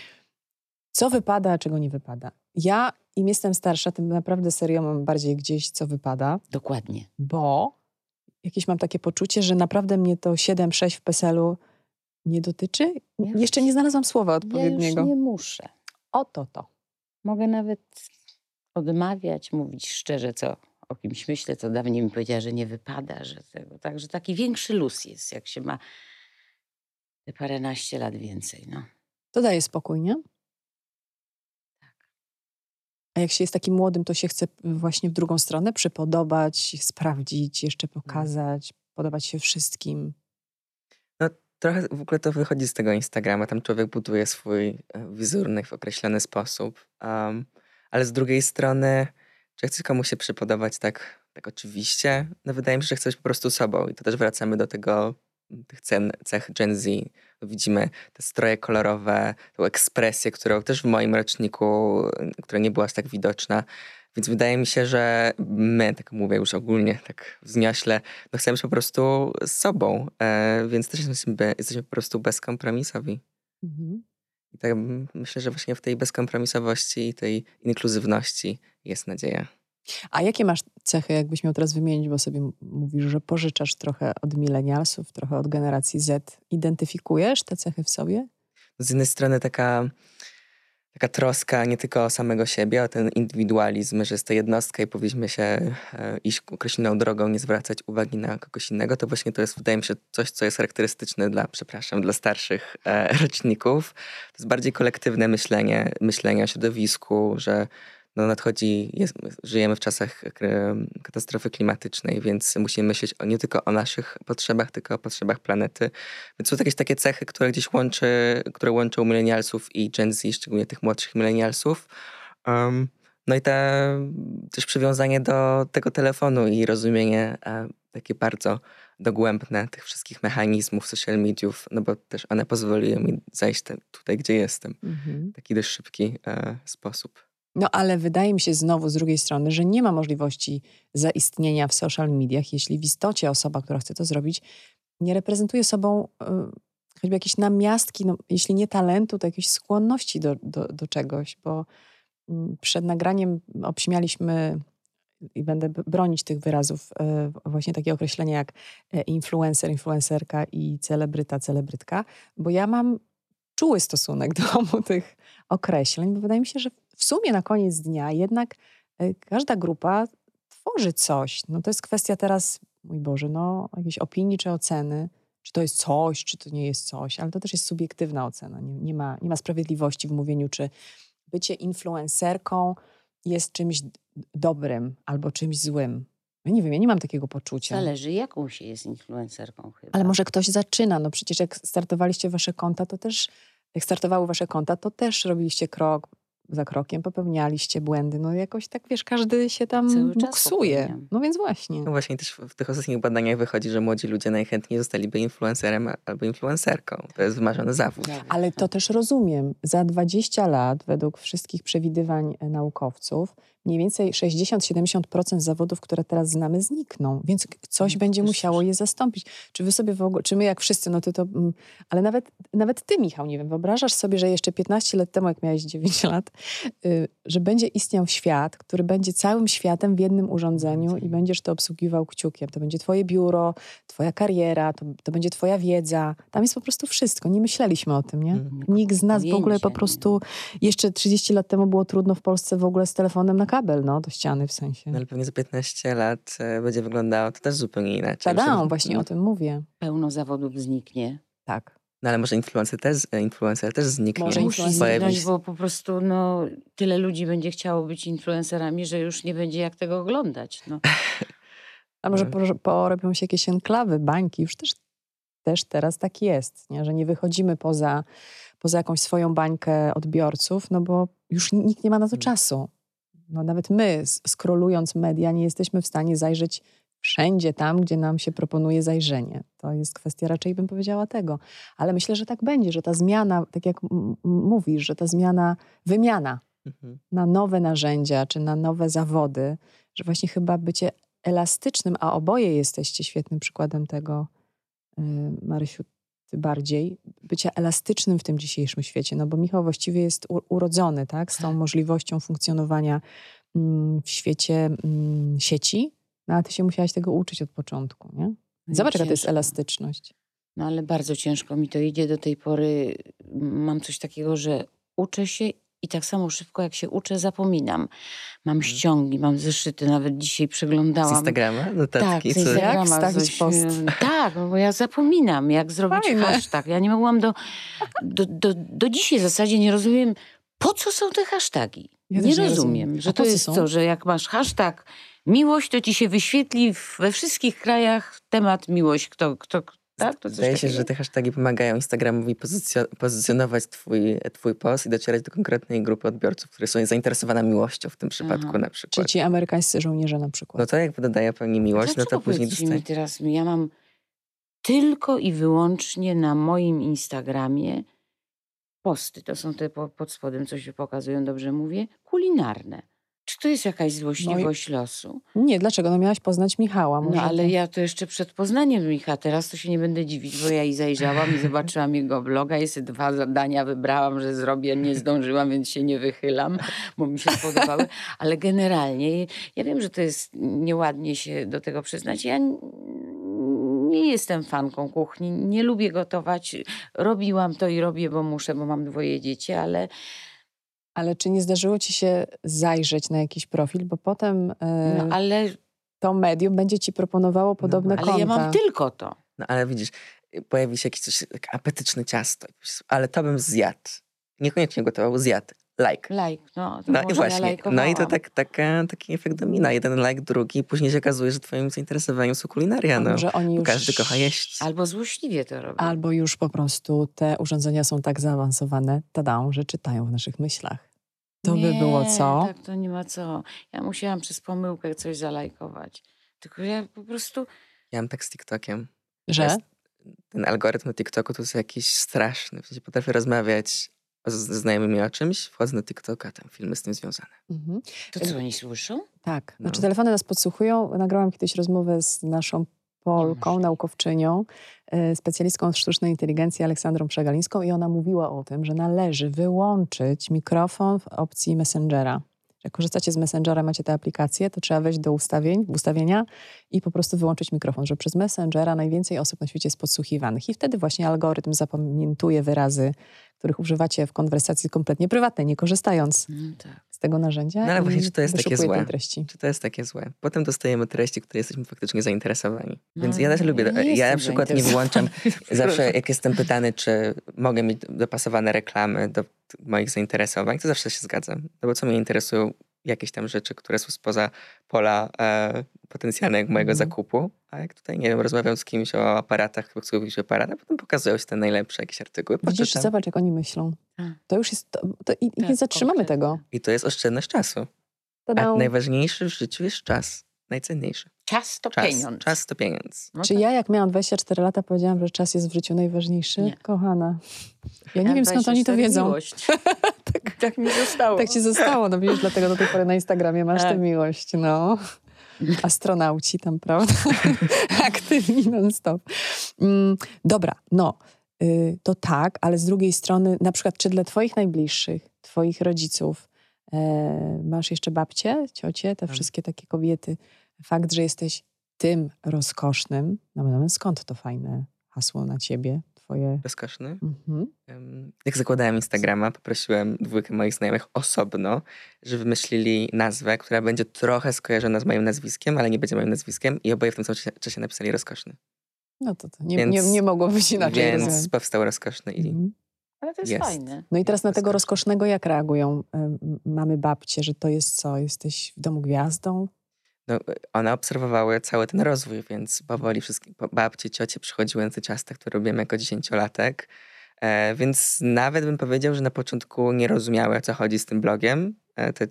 Co wypada, a czego nie wypada? Ja, im jestem starsza, tym naprawdę serio mam bardziej gdzieś, co wypada, Dokładnie. bo jakieś mam takie poczucie, że naprawdę mnie to 7-6 w PESEL-u nie dotyczy. Ja Jeszcze nie znalazłam słowa Ja odpowiedniego. już nie muszę. Oto to. Mogę nawet odmawiać, mówić szczerze, co o kimś myślę, co dawniej mi powiedziała, że nie wypada, że tego. Także taki większy luz jest, jak się ma te paręnaście lat więcej. No. To daje spokój, nie? A jak się jest takim młodym, to się chce właśnie w drugą stronę przypodobać, sprawdzić, jeszcze pokazać, podobać się wszystkim. No trochę w ogóle to wychodzi z tego Instagrama. Tam człowiek buduje swój e, wizerunek w określony sposób. Um, ale z drugiej strony, czy chcesz komuś się przypodobać tak, tak oczywiście? No wydaje mi się, że chcesz po prostu sobą. I to też wracamy do tego, tych cen, cech Gen Z. Widzimy te stroje kolorowe, tą ekspresję, którą też w moim roczniku, która nie była aż tak widoczna. Więc wydaje mi się, że my, tak mówię już ogólnie, tak wzniośle, no chcemy być po prostu z sobą, e, więc też jesteśmy, jesteśmy po prostu bezkompromisowi. Mhm. I tak myślę, że właśnie w tej bezkompromisowości i tej inkluzywności jest nadzieja. A jakie masz cechy, jakbyś miał teraz wymienić, bo sobie mówisz, że pożyczasz trochę od milenialsów, trochę od generacji Z. Identyfikujesz te cechy w sobie? Z jednej strony taka, taka troska nie tylko o samego siebie, o ten indywidualizm, że jest to jednostka i powinniśmy się e, iść określoną drogą, nie zwracać uwagi na kogoś innego, to właśnie to jest, wydaje mi się, coś, co jest charakterystyczne dla, przepraszam, dla starszych e, (laughs) roczników. To jest bardziej kolektywne myślenie, myślenie o środowisku, że no nadchodzi, jest, żyjemy w czasach katastrofy klimatycznej, więc musimy myśleć o, nie tylko o naszych potrzebach, tylko o potrzebach planety. Więc są jakieś takie cechy, które gdzieś łączy, które łączą milenialsów i Gen Z, szczególnie tych młodszych milenialsów. Um, no i te, też przywiązanie do tego telefonu i rozumienie e, takie bardzo dogłębne tych wszystkich mechanizmów social mediów, no bo też one pozwoliły mi zajść te, tutaj, gdzie jestem. Mhm. Taki dość szybki e, sposób. No ale wydaje mi się znowu z drugiej strony, że nie ma możliwości zaistnienia w social mediach, jeśli w istocie osoba, która chce to zrobić, nie reprezentuje sobą y, choćby jakieś namiastki, no, jeśli nie talentu, to jakiejś skłonności do, do, do czegoś, bo y, przed nagraniem obśmialiśmy i będę bronić tych wyrazów, y, właśnie takie określenia jak e, influencer, influencerka i celebryta, celebrytka, bo ja mam czuły stosunek do obu tych określeń, bo wydaje mi się, że w sumie na koniec dnia jednak e, każda grupa tworzy coś. No to jest kwestia teraz, mój Boże, no jakiejś opinii czy oceny, czy to jest coś, czy to nie jest coś, ale to też jest subiektywna ocena. Nie, nie, ma, nie ma sprawiedliwości w mówieniu, czy bycie influencerką jest czymś dobrym albo czymś złym. Ja nie wiem, ja nie mam takiego poczucia. Zależy, jaką się jest influencerką chyba. Ale może ktoś zaczyna. No przecież jak startowaliście wasze konta, to też, jak startowały wasze konta, to też robiliście krok za krokiem, popełnialiście błędy. No jakoś tak, wiesz, każdy się tam buksuje. No więc właśnie. No właśnie też w tych ostatnich badaniach wychodzi, że młodzi ludzie najchętniej zostaliby influencerem albo influencerką. To jest wymarzony zawód. Ale to też rozumiem. Za 20 lat, według wszystkich przewidywań e, naukowców, mniej więcej 60-70% zawodów, które teraz znamy, znikną, więc coś no, będzie musiało je zastąpić. Czy wy sobie w ogóle, czy my jak wszyscy, no ty to, mm, ale nawet, nawet ty, Michał, nie wiem, wyobrażasz sobie, że jeszcze 15 lat temu, jak miałeś 9 lat, że będzie istniał świat, który będzie całym światem w jednym urządzeniu i będziesz to obsługiwał kciukiem. To będzie twoje biuro, twoja kariera, to, to będzie twoja wiedza. Tam jest po prostu wszystko. Nie myśleliśmy o tym, nie? Mhm. Nikt z nas w ogóle po prostu, jeszcze 30 lat temu było trudno w Polsce w ogóle z telefonem na kabel, no, do ściany w sensie. No, ale pewnie za 15 lat e, będzie wyglądało to też zupełnie inaczej. Tak, właśnie o tym mówię. Pełno zawodów zniknie. Tak. No ale może influencer też, influencer też zniknie. Może musi zniknąć, bo po prostu no, tyle ludzi będzie chciało być influencerami, że już nie będzie jak tego oglądać. No. A może no. porobią się jakieś enklawy, bańki, już też, też teraz tak jest, nie? że nie wychodzimy poza, poza jakąś swoją bańkę odbiorców, no bo już nikt nie ma na to hmm. czasu no nawet my, skrolując media, nie jesteśmy w stanie zajrzeć wszędzie tam, gdzie nam się proponuje zajrzenie. To jest kwestia raczej, bym powiedziała, tego. Ale myślę, że tak będzie, że ta zmiana, tak jak mówisz, że ta zmiana, wymiana mhm. na nowe narzędzia czy na nowe zawody, że właśnie chyba bycie elastycznym, a oboje jesteście świetnym przykładem tego, y, Marysiu, bardziej bycia elastycznym w tym dzisiejszym świecie, no bo Michał właściwie jest urodzony, tak, z tą możliwością funkcjonowania mm, w świecie mm, sieci, no a ty się musiałaś tego uczyć od początku, nie? No Zobacz, jaka to jest elastyczność. No ale bardzo ciężko mi to idzie do tej pory. Mam coś takiego, że uczę się i tak samo szybko jak się uczę, zapominam. Mam mhm. ściągi, mam zeszyty, nawet dzisiaj przeglądałam. Z Instagrama? Notatki, tak, z Instagrama. Jak coś, post? Tak, bo ja zapominam, jak zrobić Fajne. hashtag. Ja nie mogłam do, do, do, do dzisiaj w zasadzie nie rozumiem, po co są te hasztagi. Ja nie też rozumiem, że to jest są? to, że jak masz hashtag miłość, to ci się wyświetli w- we wszystkich krajach temat miłość. Kto, kto, tak? To coś Wydaje się, takiego? że te hashtagi pomagają Instagramowi pozycjo- pozycjonować twój, twój post i docierać do konkretnej grupy odbiorców, które są zainteresowane miłością w tym przypadku Aha. na Czy przykład. ci amerykańscy żołnierze na przykład. No to jak dodaje pewnie miłość, no to później dostaje... mi teraz, ja mam tylko i wyłącznie na moim Instagramie posty, to są te po, pod spodem, co się pokazują, dobrze mówię, kulinarne. Czy to jest jakaś złośliwość losu? Nie, dlaczego? No miałaś poznać Michała. Może No ale to... ja to jeszcze przed Poznaniem Micha, teraz to się nie będę dziwić, bo ja i zajrzałam i (laughs) zobaczyłam jego bloga i sobie dwa zadania wybrałam, że zrobię, nie zdążyłam, więc się nie wychylam, bo mi się spodobały. (laughs) Ale generalnie, ja wiem, że to jest nieładnie się do tego przyznać. Ja nie jestem fanką kuchni, nie lubię gotować. Robiłam to i robię, bo muszę, bo mam dwoje dzieci, ale Ale czy nie zdarzyło ci się zajrzeć na jakiś profil, bo potem e, no, ale, to medium będzie ci proponowało podobne ale konta. ja mam tylko to. No ale widzisz, pojawi się jakieś coś, takie apetyczne ciasto, ale to bym zjadł. Niekoniecznie gotował, zjadł. Like. Like, no, to No i właśnie, ja no i to tak, taka, taki efekt domina. Jeden like, drugi. Później się okazuje, że twoim zainteresowaniem są kulinaria. No. Może oni już... Każdy kocha jeść. Albo złośliwie to robią. Albo już po prostu te urządzenia są tak zaawansowane, tada, że czytają w naszych myślach. To by nie, było co? Tak, to nie ma co. Ja musiałam przez pomyłkę coś zalajkować. Tylko ja po prostu. Ja mam tak z TikTokiem. Że? Ten algorytm na TikToku to jest jakiś straszny. W sensie potrafię rozmawiać ze znajomymi o czymś, wchodzę na TikToka, tam filmy z tym związane. Mhm. To co oni słyszą? Tak. No. Znaczy telefony nas podsłuchują. Nagrałam kiedyś rozmowę z naszą Polką, naukowczynią, e, specjalistką od sztucznej inteligencji Aleksandrą Przegalińską i ona mówiła o tym, że należy wyłączyć mikrofon w opcji Messengera. Jak korzystacie z Messengera, macie tę aplikację, to trzeba wejść do ustawień, ustawienia i po prostu wyłączyć mikrofon, że przez Messengera najwięcej osób na świecie jest podsłuchiwanych i wtedy właśnie algorytm zapamiętuje wyrazy, których używacie w konwersacji kompletnie prywatnej, nie korzystając No tak. z tego narzędzia. No ale właśnie, czy to jest takie złe? Czy to jest takie złe? Potem dostajemy treści, które jesteśmy faktycznie zainteresowani. No, Więc ja też ja lubię. nie Ja, na przykład nie wyłączam. Zawsze (laughs) jak jestem pytany, czy mogę mieć dopasowane reklamy do moich zainteresowań, to zawsze się zgadzam. No bo co mnie interesują jakieś tam rzeczy, które są spoza pola e, potencjalnego mojego Mhm. zakupu. A jak tutaj, nie wiem, rozmawiam z kimś o aparatach, chcę kupić aparat, a potem pokazują się te najlepsze jakieś artykuły. Widzisz, poczytam. zobacz, jak oni myślą. Tak. To już jest. To, to i, i nie Tak, zatrzymamy tego. I to jest oszczędność czasu. A najważniejszy w życiu jest czas. Najcenniejszy. Czas to Czas. pieniądz. Czas to pieniądz. No Czy tak. ja, jak miałam 24 lata, powiedziałam, że czas jest w życiu najważniejszy? Nie. Kochana. Ja nie Ja wiem, skąd oni to 24 wiedzą. (laughs) Tak, tak mi zostało. Tak ci zostało, no wiesz, dlatego do tej pory na Instagramie masz tę Tak. miłość, no. Astronauci tam, prawda? (laughs) Aktywni non-stop. Mm, dobra, no, y, to tak, ale z drugiej strony, na przykład, czy dla twoich najbliższych, twoich rodziców, e, masz jeszcze babcie, ciocie, te Mam. wszystkie takie kobiety, fakt, że jesteś tym rozkosznym, no skąd to fajne hasło na ciebie, twoje... Rozkoszny. Mhm. Jak zakładałem Instagrama, poprosiłem dwójkę moich znajomych osobno, że wymyślili nazwę, która będzie trochę skojarzona z moim nazwiskiem, ale nie będzie moim nazwiskiem i oboje w tym samym czasie- napisali rozkoszny. No to, to nie, Więc- nie, nie mogło być inaczej. Więc rozumiem. powstał rozkoszny i Mhm. Ale to jest, Jest. fajne. No i teraz na tego Rozkoszne. rozkosznego jak reagują mamy babcie, że to jest co? Jesteś w domu gwiazdą? No, one obserwowały cały ten rozwój, więc powoli wszystkie babcie, ciocie przychodziły na te ciasta, które robiłem jako dziesięciolatek. E, więc nawet bym powiedział, że na początku nie rozumiały, o co chodzi z tym blogiem, e, te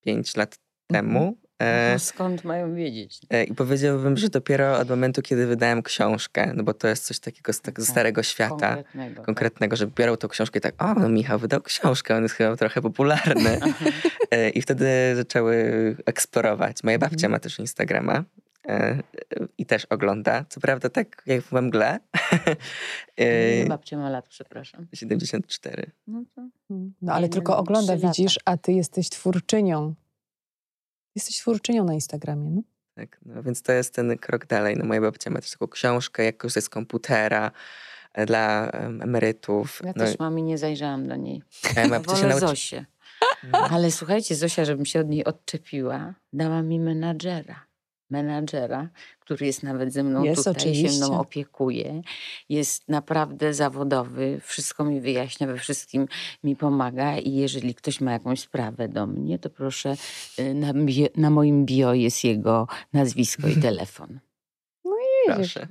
pięć lat temu. E, No skąd mają wiedzieć? E, I powiedziałbym, że dopiero od momentu, kiedy wydałem książkę, no bo to jest coś takiego z Tak, starego świata, Konkretnego. konkretnego, że biorą tą książkę i tak, o, no Michał wydał książkę, on jest chyba trochę popularny. (laughs) Tak. E, I wtedy zaczęły eksplorować. Moja babcia Mhm. ma też Instagrama e, i też ogląda. Co prawda tak jak we mgle. (laughs) E, babcia ma lat, przepraszam. 74. No to... No ale Nie, tylko ogląda, widzisz, a ty jesteś twórczynią. Jesteś twórczynią na Instagramie, no? Tak, no, więc to jest ten krok dalej. No, moja babcia ma też taką książkę, jak korzystać z komputera e, dla em, emerytów. Ja no, też mam i nie zajrzałam do niej. (laughs) ja babcia się Wolę nauczy... Zosię. Ale słuchajcie, Zosia, żebym się od niej odczepiła, dała mi menadżera. Menadżera, który jest nawet ze mną Jest, tutaj, się oczywiście. mną opiekuje. Jest naprawdę zawodowy, wszystko mi wyjaśnia, we wszystkim mi pomaga i jeżeli ktoś ma jakąś sprawę do mnie, to proszę, y, na, bio, na moim bio jest jego nazwisko i (laughs) telefon. Proszę.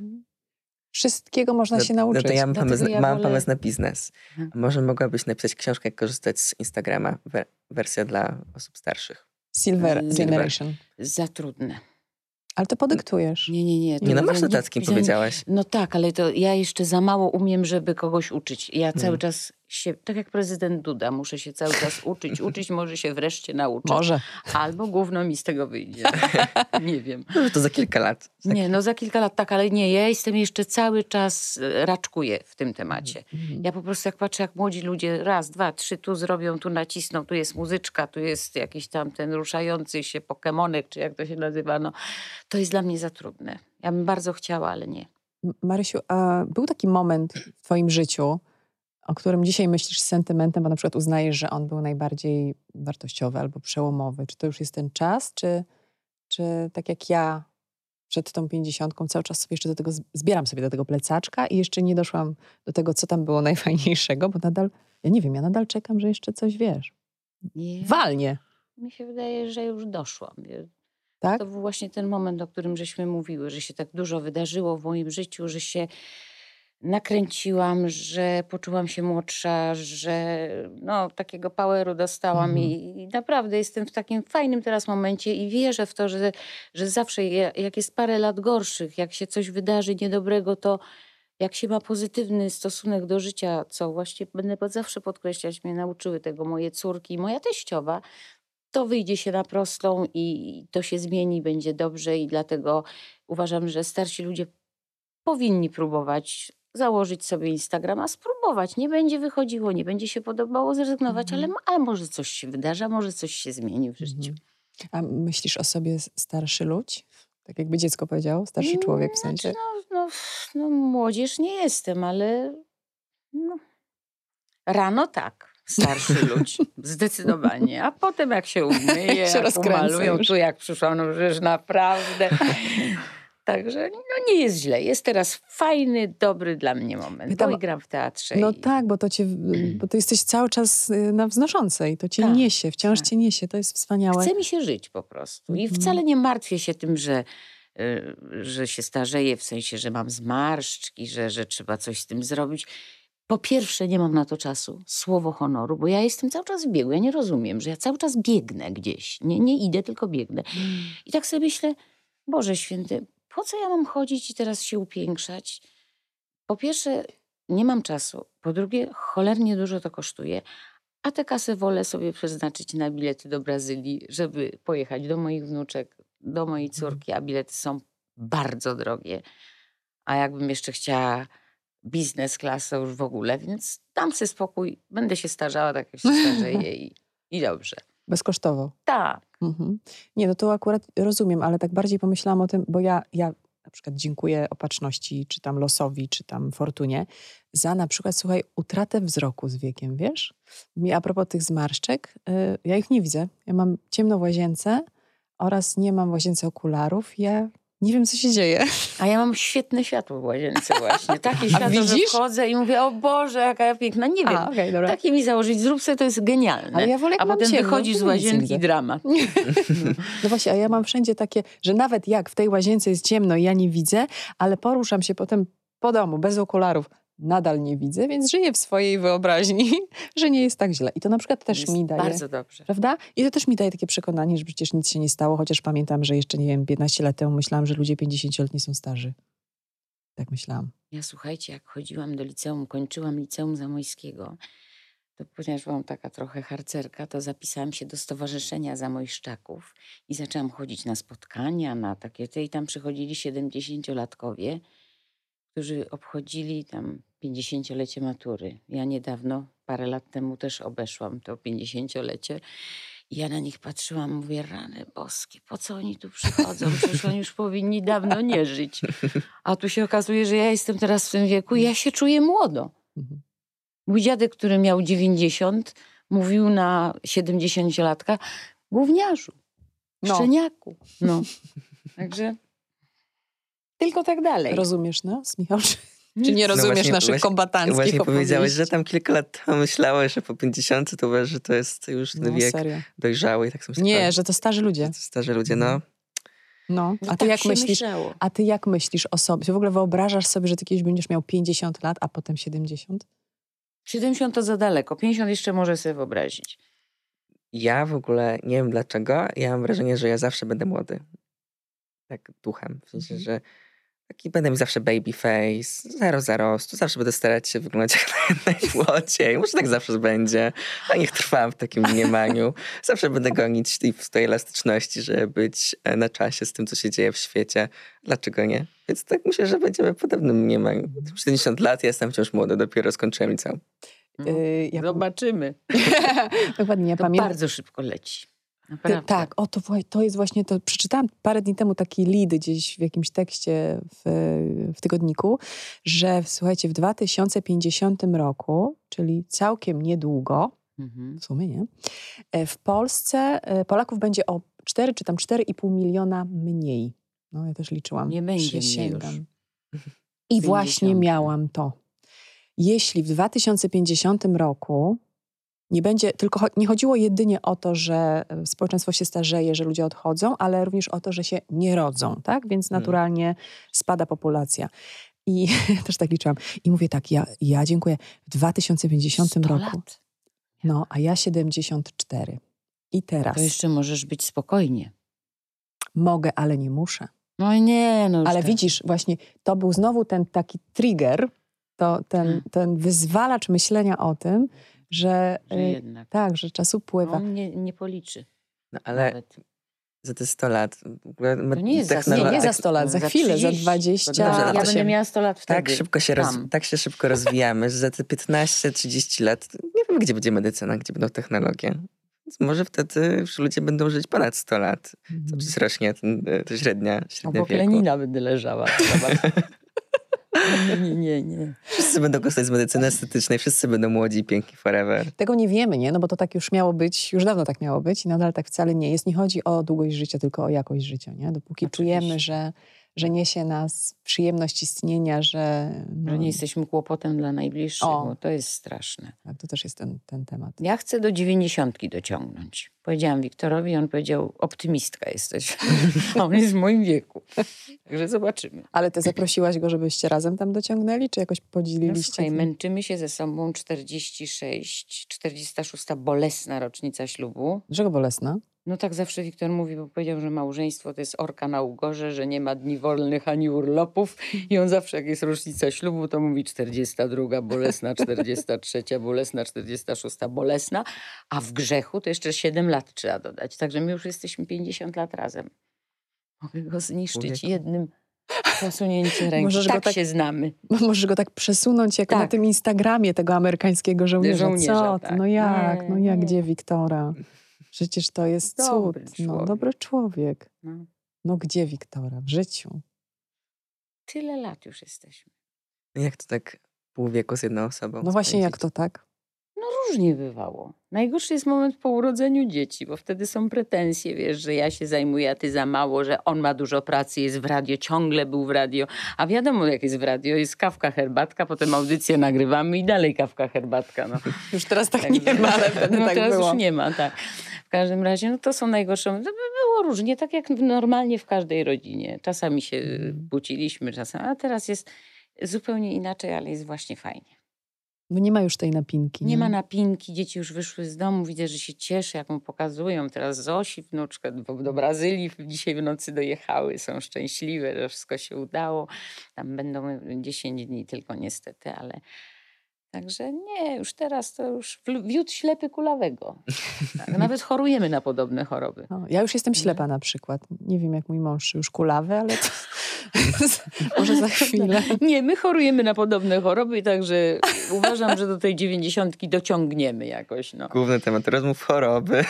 Wszystkiego można No- się No nauczyć. to ja mam, pomysł, ja mam wolę- pomysł na biznes. Mhm. A może mogłabyś napisać książkę, jak korzystać z Instagrama, we, wersja dla osób starszych. Silver Silver. Generation. Za trudne. Ale to podyktujesz. Nie, nie, nie. to Nie no, masz notatki, powiedziałaś. No tak, ale to ja jeszcze za mało umiem, żeby kogoś uczyć. Ja cały Mhm. czas się, tak jak prezydent Duda, muszę się cały czas uczyć, (laughs) uczyć, może się wreszcie nauczę. Może. Albo gówno mi z tego wyjdzie. (laughs) nie wiem. Może to za kilka lat. Tak. Nie, no za kilka lat tak, ale nie, ja jestem jeszcze cały czas, e, raczkuję w tym temacie. Mhm. Ja po prostu jak patrzę, jak młodzi ludzie raz, dwa, trzy tu zrobią, tu nacisną, tu jest muzyczka, tu jest jakiś tam ten ruszający się pokemonek, czy jak to się nazywa, no to jest dla mnie za trudne. Ja bym bardzo chciała, ale nie. Marysiu, a był taki moment w twoim życiu, o którym dzisiaj myślisz z sentymentem, bo na przykład uznajesz, że on był najbardziej wartościowy albo przełomowy. Czy to już jest ten czas, czy, czy tak jak ja przed tą pięćdziesiątką cały czas sobie jeszcze do tego, zbieram sobie do tego plecaczka i jeszcze nie doszłam do tego, co tam było (laughs) najfajniejszego, bo nadal, ja nie wiem, ja nadal czekam, że jeszcze coś wiesz. nie. Walnie, Mi się wydaje, że już doszłam. tak? To był właśnie ten moment, o którym żeśmy mówiły, że się tak dużo wydarzyło w moim życiu, że się nakręciłam, że poczułam się młodsza, że no, takiego poweru dostałam Mhm. i, i naprawdę jestem w takim fajnym teraz momencie i wierzę w to, że, że zawsze ja- jak jest parę lat gorszych, jak się coś wydarzy niedobrego, to jak się ma pozytywny stosunek do życia, co właśnie będę zawsze podkreślać, mnie nauczyły tego moje córki i moja teściowa, to wyjdzie się na prostą i to się zmieni, będzie dobrze i dlatego uważam, że starsi ludzie powinni próbować założyć sobie Instagrama, spróbować. Nie będzie wychodziło, nie będzie się podobało, zrezygnować, Mhm. ale, ale może coś się wydarza, może coś się zmieni w życiu. Mhm. A myślisz o sobie starszy ludź? Tak jakby dziecko powiedziało, starszy człowiek w sensie. Znaczy, no, no, no, młodzież nie jestem, ale no, rano tak. Starszy (laughs) ludź, zdecydowanie. A potem jak się umyje, Jak się jak już. tu jak przyszłam, no przecież naprawdę. Także no, nie jest źle. Jest teraz fajny, dobry dla mnie moment. Pytam- bo i gram w teatrze. No i... tak, bo to cię, bo ty jesteś cały czas y, na wznoszącej, to cię Tak, niesie, wciąż tak. cię niesie, to jest wspaniałe. Chce mi się żyć po prostu. I Mhm. wcale nie martwię się tym, że, y, że się starzeję, w sensie, że mam zmarszczki, że, że trzeba coś z tym zrobić. Po pierwsze, nie mam na to czasu, słowo honoru, bo ja jestem cały czas w biegu. Ja nie rozumiem, że ja cały czas biegnę gdzieś. Nie, nie idę, tylko biegnę. I tak sobie myślę, Boże Święty, po co ja mam chodzić i teraz się upiększać? Po pierwsze, nie mam czasu. Po drugie, cholernie dużo to kosztuje. A tę kasę wolę sobie przeznaczyć na bilety do Brazylii, żeby pojechać do moich wnuczek, do mojej córki, a bilety są bardzo drogie. A jakbym jeszcze chciała biznes to już w ogóle, więc dam sobie spokój, będę się starzała tak jak się starzeję (laughs) i, i dobrze. Bezkosztowo. Tak. Mhm. Nie, no to akurat rozumiem, ale tak bardziej pomyślałam o tym, bo ja, ja na przykład dziękuję opatrzności, czy tam losowi, czy tam fortunie, za na przykład, słuchaj, utratę wzroku z wiekiem, wiesz? Mi a propos tych zmarszczek, y, ja ich nie widzę. Ja mam ciemno w łazience oraz nie mam w łazience okularów. Ja nie wiem, co się dzieje. A ja mam świetne światło w łazience właśnie. (laughs) Takie światło, że widzisz? wchodzę i mówię, o Boże, jaka ja piękna. Nie wiem, A, dobra. takie mi założyć, zrób sobie, to jest genialne. Ale ja wolę, A mam potem ciemno, wychodzisz z łazienki widzę. dramat. (laughs) No właśnie, a ja mam wszędzie takie, że nawet jak w tej łazience jest ciemno i ja nie widzę, ale poruszam się potem po domu bez okularów, nadal nie widzę, więc żyję w swojej wyobraźni, (laughs) że nie jest tak źle. I to na przykład też Jest mi daje. Bardzo dobrze. Prawda? I to też mi daje takie przekonanie, że przecież nic się nie stało, chociaż pamiętam, że jeszcze, nie wiem, 15 lat temu myślałam, że ludzie 50-letni są starzy. Tak myślałam. Ja słuchajcie, jak chodziłam do liceum, kończyłam liceum zamojskiego, to ponieważ byłam taka trochę harcerka, to zapisałam się do Stowarzyszenia Zamojszczaków i zaczęłam chodzić na spotkania, na takie i tam przychodzili 70-latkowie, którzy obchodzili tam 50-lecie matury. Ja niedawno, parę lat temu też obeszłam to 50-lecie. I ja na nich patrzyłam, mówię, rany boskie, po co oni tu przychodzą? Przecież oni już powinni dawno nie żyć. A tu się okazuje, że ja jestem teraz w tym wieku i ja się czuję młodo. Mhm. Mój dziadek, który miał 90, mówił na 70-latka, gówniarzu, No. szczeniaku. No. Także tylko tak dalej. Rozumiesz nas, Michał? Czy, nie No rozumiesz właśnie- naszych właśnie- kombatanckich Właśnie powiedziałeś, że opowieści? tam kilka lat temu myślałeś, że po 50 to uważasz, że to jest już ten No, wiek serio. dojrzały i tak sobie Nie, że to starzy ludzie. to starzy ludzie, no. No. No A ty tak jak myślisz? myślało. A ty jak myślisz o sobie? Czy w ogóle wyobrażasz sobie, że ty kiedyś będziesz miał 50 lat, a potem 70? 70 to za daleko, 50 jeszcze może sobie wyobrazić. Ja w ogóle nie wiem dlaczego, ja mam wrażenie, że ja zawsze będę młody. Tak duchem. W sensie, Mhm. że taki będę miał zawsze baby face, zero zarostu, zawsze będę starać się wyglądać jak (laughs) najmłodziej. Może tak zawsze będzie, a niech trwam w takim mniemaniu. Zawsze będę gonić tej, w tej elastyczności, żeby być e, na czasie z tym, co się dzieje w świecie. Dlaczego nie? Więc tak myślę, że będziemy w podobnym mniemaniu. 70 lat, ja jestem wciąż młody, dopiero skończyłem liceum. No, Yy, jak... Zobaczymy. (laughs) Dokładnie, ja pamiętam. bardzo szybko leci. Naprawdę. tak, o to, to jest właśnie to. Przeczytałam parę dni temu taki lead gdzieś w jakimś tekście w, w tygodniku, że słuchajcie, w 2050 roku, czyli całkiem niedługo, Mhm. w sumie nie, e, w Polsce e, Polaków będzie o 4 czy tam 4,5 miliona mniej. No ja też liczyłam. Nie będzie mnie Przysięgam. już. I właśnie 50. miałam to. Jeśli w 2050 roku nie będzie, tylko nie chodziło jedynie o to, że e, społeczeństwo się starzeje, że ludzie odchodzą, ale również o to, że się nie rodzą, tak? Więc Hmm. naturalnie spada populacja. I (laughs) też tak liczyłam. I mówię tak, ja, ja dziękuję. W 2050 100 roku, lat. no, a ja 74. I teraz To jeszcze możesz być spokojnie. mogę, ale nie muszę. No nie, no już Ale tak. widzisz, właśnie to był znowu ten taki trigger, to ten, Hmm. ten wyzwalacz myślenia o tym, że, że y, jednak. tak, że czasu pływa. On nie, nie policzy. No ale Nawet. za te 100 lat... To nie jest za technolo- nie, nie za tak- 100 lat, za Za chwilę, 30. za 20. Dobrze, ja będę się- miała 100 lat wtedy. Tak szybko, się roz, tak się szybko rozwijamy, że za te 15-30 lat nie wiem, gdzie będzie medycyna, gdzie będą technologie. Więc może wtedy już ludzie będą żyć ponad 100 lat. Co przecież rośnie ten, e, to średnia, średnia Obok wieku. Lenina będę leżała. (laughs) (laughs) nie, nie, nie. Wszyscy będą korzystać z medycyny estetycznej, wszyscy będą młodzi i piękni forever. Tego nie wiemy, nie? No bo to tak już miało być, już dawno tak miało być i nadal tak wcale nie jest. Nie chodzi o długość życia, tylko o jakość życia, nie? Dopóki Oczywiście. czujemy, że, że niesie nas przyjemność istnienia, że... No, Że nie jesteśmy kłopotem dla najbliższych, O. bo to jest straszne. Tak, to też jest ten, ten temat. Ja chcę do dziewięćdziesiątki dociągnąć. Powiedziałam Wiktorowi, on powiedział, optymistka jesteś. A (laughs) on jest w moim wieku. Także zobaczymy. Ale ty zaprosiłaś go, żebyście razem tam dociągnęli, czy jakoś No, podzieliliście? słuchaj, tym? męczymy się ze sobą 46, 46 bolesna rocznica ślubu. Dlaczego bolesna? No tak zawsze Wiktor mówi, bo powiedział, że małżeństwo to jest orka na ugorze, że nie ma dni wolnych ani urlopów. I on zawsze, jak jest rocznica ślubu, to mówi 42 bolesna, 43 bolesna, 46 bolesna. A w grzechu to jeszcze 7 lat trzeba dodać. Także my już jesteśmy 50 lat razem. Mogę go zniszczyć jednym posunięciem ręki. Możesz tak, tak- się znamy. Możesz go tak przesunąć jak na Tak. tym Instagramie tego amerykańskiego żołnierza. Żołnierza, Co? tak. No jak? Nie, No jak? nie. Gdzie Wiktora? Przecież to jest Dobry cud. No, człowiek. dobry człowiek. No. No gdzie Wiktora? W życiu. Tyle lat już jesteśmy. Jak to tak pół wieku z jedną osobą No właśnie jak to tak? No różnie bywało. Najgorszy jest moment po urodzeniu dzieci, bo wtedy są pretensje, wiesz, że ja się zajmuję, a ty za mało, że on ma dużo pracy, jest w radio, ciągle był w radio. A wiadomo, jak jest w radio, jest kawka, herbatka, potem audycję nagrywamy i dalej kawka, herbatka. No. (laughs) Już teraz tak Także- nie ma, ale wtedy no tak teraz było. już nie ma, tak. W każdym razie, no to są najgorsze. by było różnie, tak jak normalnie w każdej rodzinie. Czasami się Mhm. kłóciliśmy, czasami, a teraz jest zupełnie inaczej, ale jest właśnie fajnie. Bo nie ma już tej napinki. Nie ma napinki, dzieci już wyszły z domu, widzę, że się cieszy, jak mu pokazują. Teraz Zosi, wnuczka, do, do Brazylii dzisiaj w nocy dojechały, są szczęśliwe, że wszystko się udało. Tam będą 10 dni tylko niestety, ale także nie, już teraz to już wiód ślepy kulawego. Tak, nawet chorujemy na podobne choroby. No, ja już jestem ślepa na przykład. Nie wiem jak mój mąż, już kulawy, ale to (laughs) może za chwilę. Nie, my chorujemy na podobne choroby, także uważam, że do tej dziewięćdziesiątki dociągniemy jakoś. No. Główny temat rozmów choroby.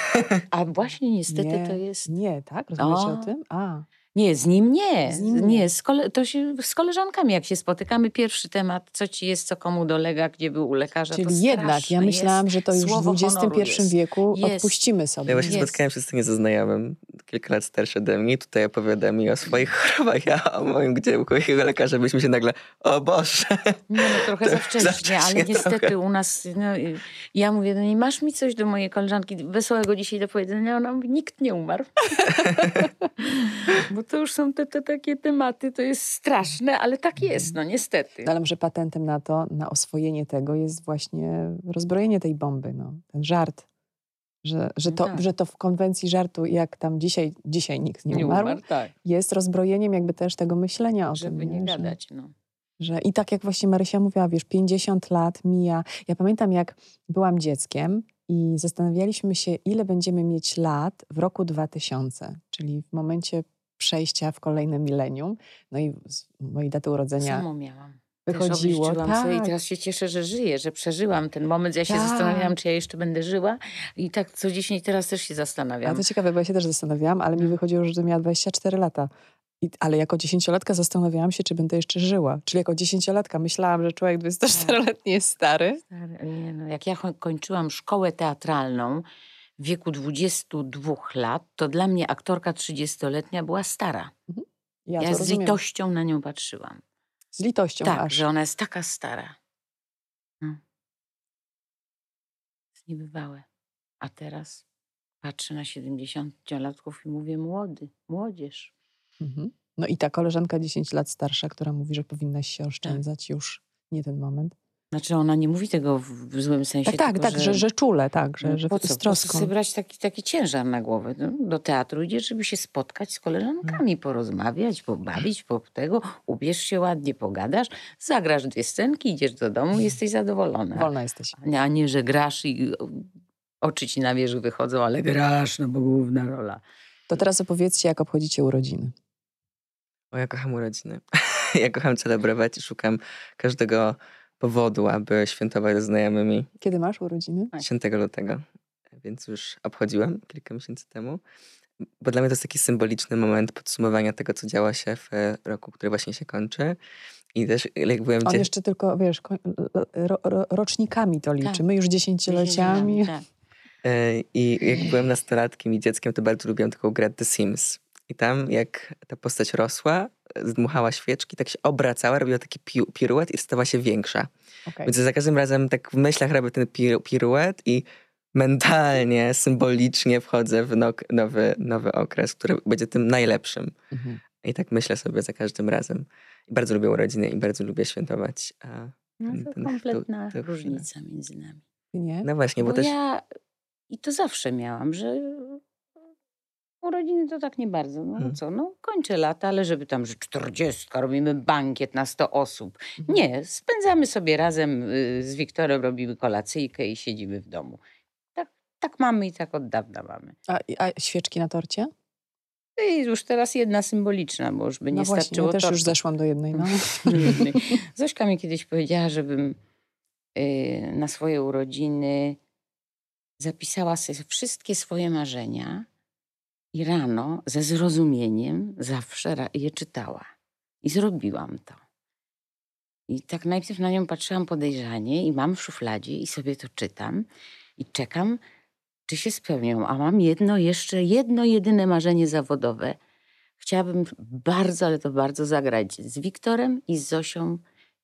A właśnie niestety nie, to jest Nie, tak? Rozmawiacie O. o tym? A, Nie, z nim nie. Z nim nie. nie. Z, kole, to się, z koleżankami, jak się spotykamy, pierwszy temat, co ci jest, co komu dolega, gdzie był u lekarza. to czyli jednak, ja myślałam, jest. że to już w Słowo honoru XXI jest. wieku Jest. odpuścimy sobie. Ja właśnie Jest. spotkałem się z tym kilka lat starszy ode mnie. Tutaj opowiada mi o swoich (laughs) chorobach, ja o moim gdziełku. Jego lekarza byśmy się nagle, o Boże. Nie, no trochę (laughs) To za wcześnie, za wcześnie ale niestety trochę. u nas, no, ja mówię, no nie masz mi coś do mojej koleżanki wesołego dzisiaj do powiedzenia? Ona mówi, nikt nie umarł. (laughs) To już są te, te takie tematy, to jest straszne, ale tak jest, no niestety. No ale może patentem na to, na oswojenie tego jest właśnie rozbrojenie tej bomby, no, ten żart. Że, że, to, tak. że to w konwencji żartu, jak tam dzisiaj, dzisiaj nikt nie, umarł, tak. jest rozbrojeniem jakby też tego myślenia o Żeby tym. nie że- gadać, no. Że, I tak jak właśnie Marysia mówiła, wiesz, 50 lat mija. Ja pamiętam, jak byłam dzieckiem i zastanawialiśmy się, ile będziemy mieć lat w roku 2000, czyli w momencie przejścia w kolejne milenium. No i z mojej daty urodzenia Samo miałam. wychodziło. Obliczyłam sobie i Tak, teraz się cieszę, że żyję, że przeżyłam ten moment. Ja się Tak. zastanawiałam, czy ja jeszcze będę żyła. I tak co 10 teraz też się zastanawiam. to ciekawe, bo ja się też zastanawiałam, ale mi No. wychodziło, że miała 24 lata. I, ale jako dziesięciolatka zastanawiałam się, czy będę jeszcze żyła. Czyli jako dziesięciolatka myślałam, że człowiek 24-letni jest stary. Stary, Nie, no, jak ja kończyłam szkołę teatralną w wieku 22 lat, to dla mnie aktorka 30-letnia była stara. Ja, Ja, to z rozumiem. litością na nią patrzyłam. Z litością Tak, aż. że ona jest taka stara. No. Jest niebywałe. A teraz patrzę na 70-latków i mówię młody, młodzież. Mhm. No i ta koleżanka 10 lat starsza, która mówi, że powinnaś Tak. się oszczędzać, już nie ten moment. Znaczy ona nie mówi tego w, złym sensie. Tak, tak, tylko, tak, że, że czule, tak, że, No że po co? z Po co troską. sobie brać taki, taki ciężar na głowę? No, do teatru idziesz, żeby się spotkać z koleżankami, Mm. porozmawiać, pobawić, po tego, ubierz się ładnie, pogadasz, zagrasz dwie scenki, idziesz do domu i jesteś zadowolona. Wolna jesteś. A nie, a nie, że grasz i oczy ci na wierzch wychodzą, ale grasz, no bo główna rola. To teraz opowiedzcie, jak obchodzicie urodziny. O, ja kocham urodziny. (laughs) ja kocham celebrować i szukam każdego powodu, aby świętować ze znajomymi Kiedy masz urodziny? Tak. 10 lutego. Więc już obchodziłem kilka miesięcy temu. Bo dla mnie to jest taki symboliczny moment podsumowania tego, co działo się w roku, który właśnie się kończy. I też jak byłem On dzie- jeszcze tylko, wiesz, ro, ro, rocznikami to liczy. Tak. My już dziesięcioleciami. Tak. E, I jak byłem nastolatkiem i dzieckiem, to bardzo lubiłem taką grę The Sims. I tam jak ta postać rosła, zdmuchała świeczki, tak się obracała, robiła taki pi- piruet i stała się większa. Okej. Więc za każdym razem tak w myślach robię ten pir- piruet i mentalnie, symbolicznie wchodzę w nok- nowy, nowy okres, który będzie tym najlepszym. Mhm. I tak myślę sobie za każdym razem. I bardzo lubię urodziny i bardzo lubię świętować. A, No to ten- kompletna to- to chwila. różnica między nami. Nie? no właśnie, bo, Bo też... ja i to zawsze miałam, że urodziny to tak nie bardzo. No Mhm. co, no kończę lata, ale żeby tam, że 40, robimy bankiet na 100 osób. Mhm. Nie, spędzamy sobie razem y, z Wiktorem, robimy kolacyjkę i siedzimy w domu. Tak, tak mamy i tak od dawna mamy. A, a świeczki na torcie? I już teraz jedna symboliczna, bo już by nie no właśnie, starczyło ja też już zeszłam do jednej. No. (laughs) Zośka mi kiedyś powiedziała, żebym y, na swoje urodziny zapisała sobie wszystkie swoje marzenia i rano ze zrozumieniem zawsze je czytała. I zrobiłam to. I tak najpierw na nią patrzyłam podejrzanie i mam w szufladzie i sobie to czytam i czekam, czy się spełnią. A mam jedno jeszcze, jedno jedyne marzenie zawodowe. Chciałabym bardzo, ale to bardzo zagrać z Wiktorem i z Zosią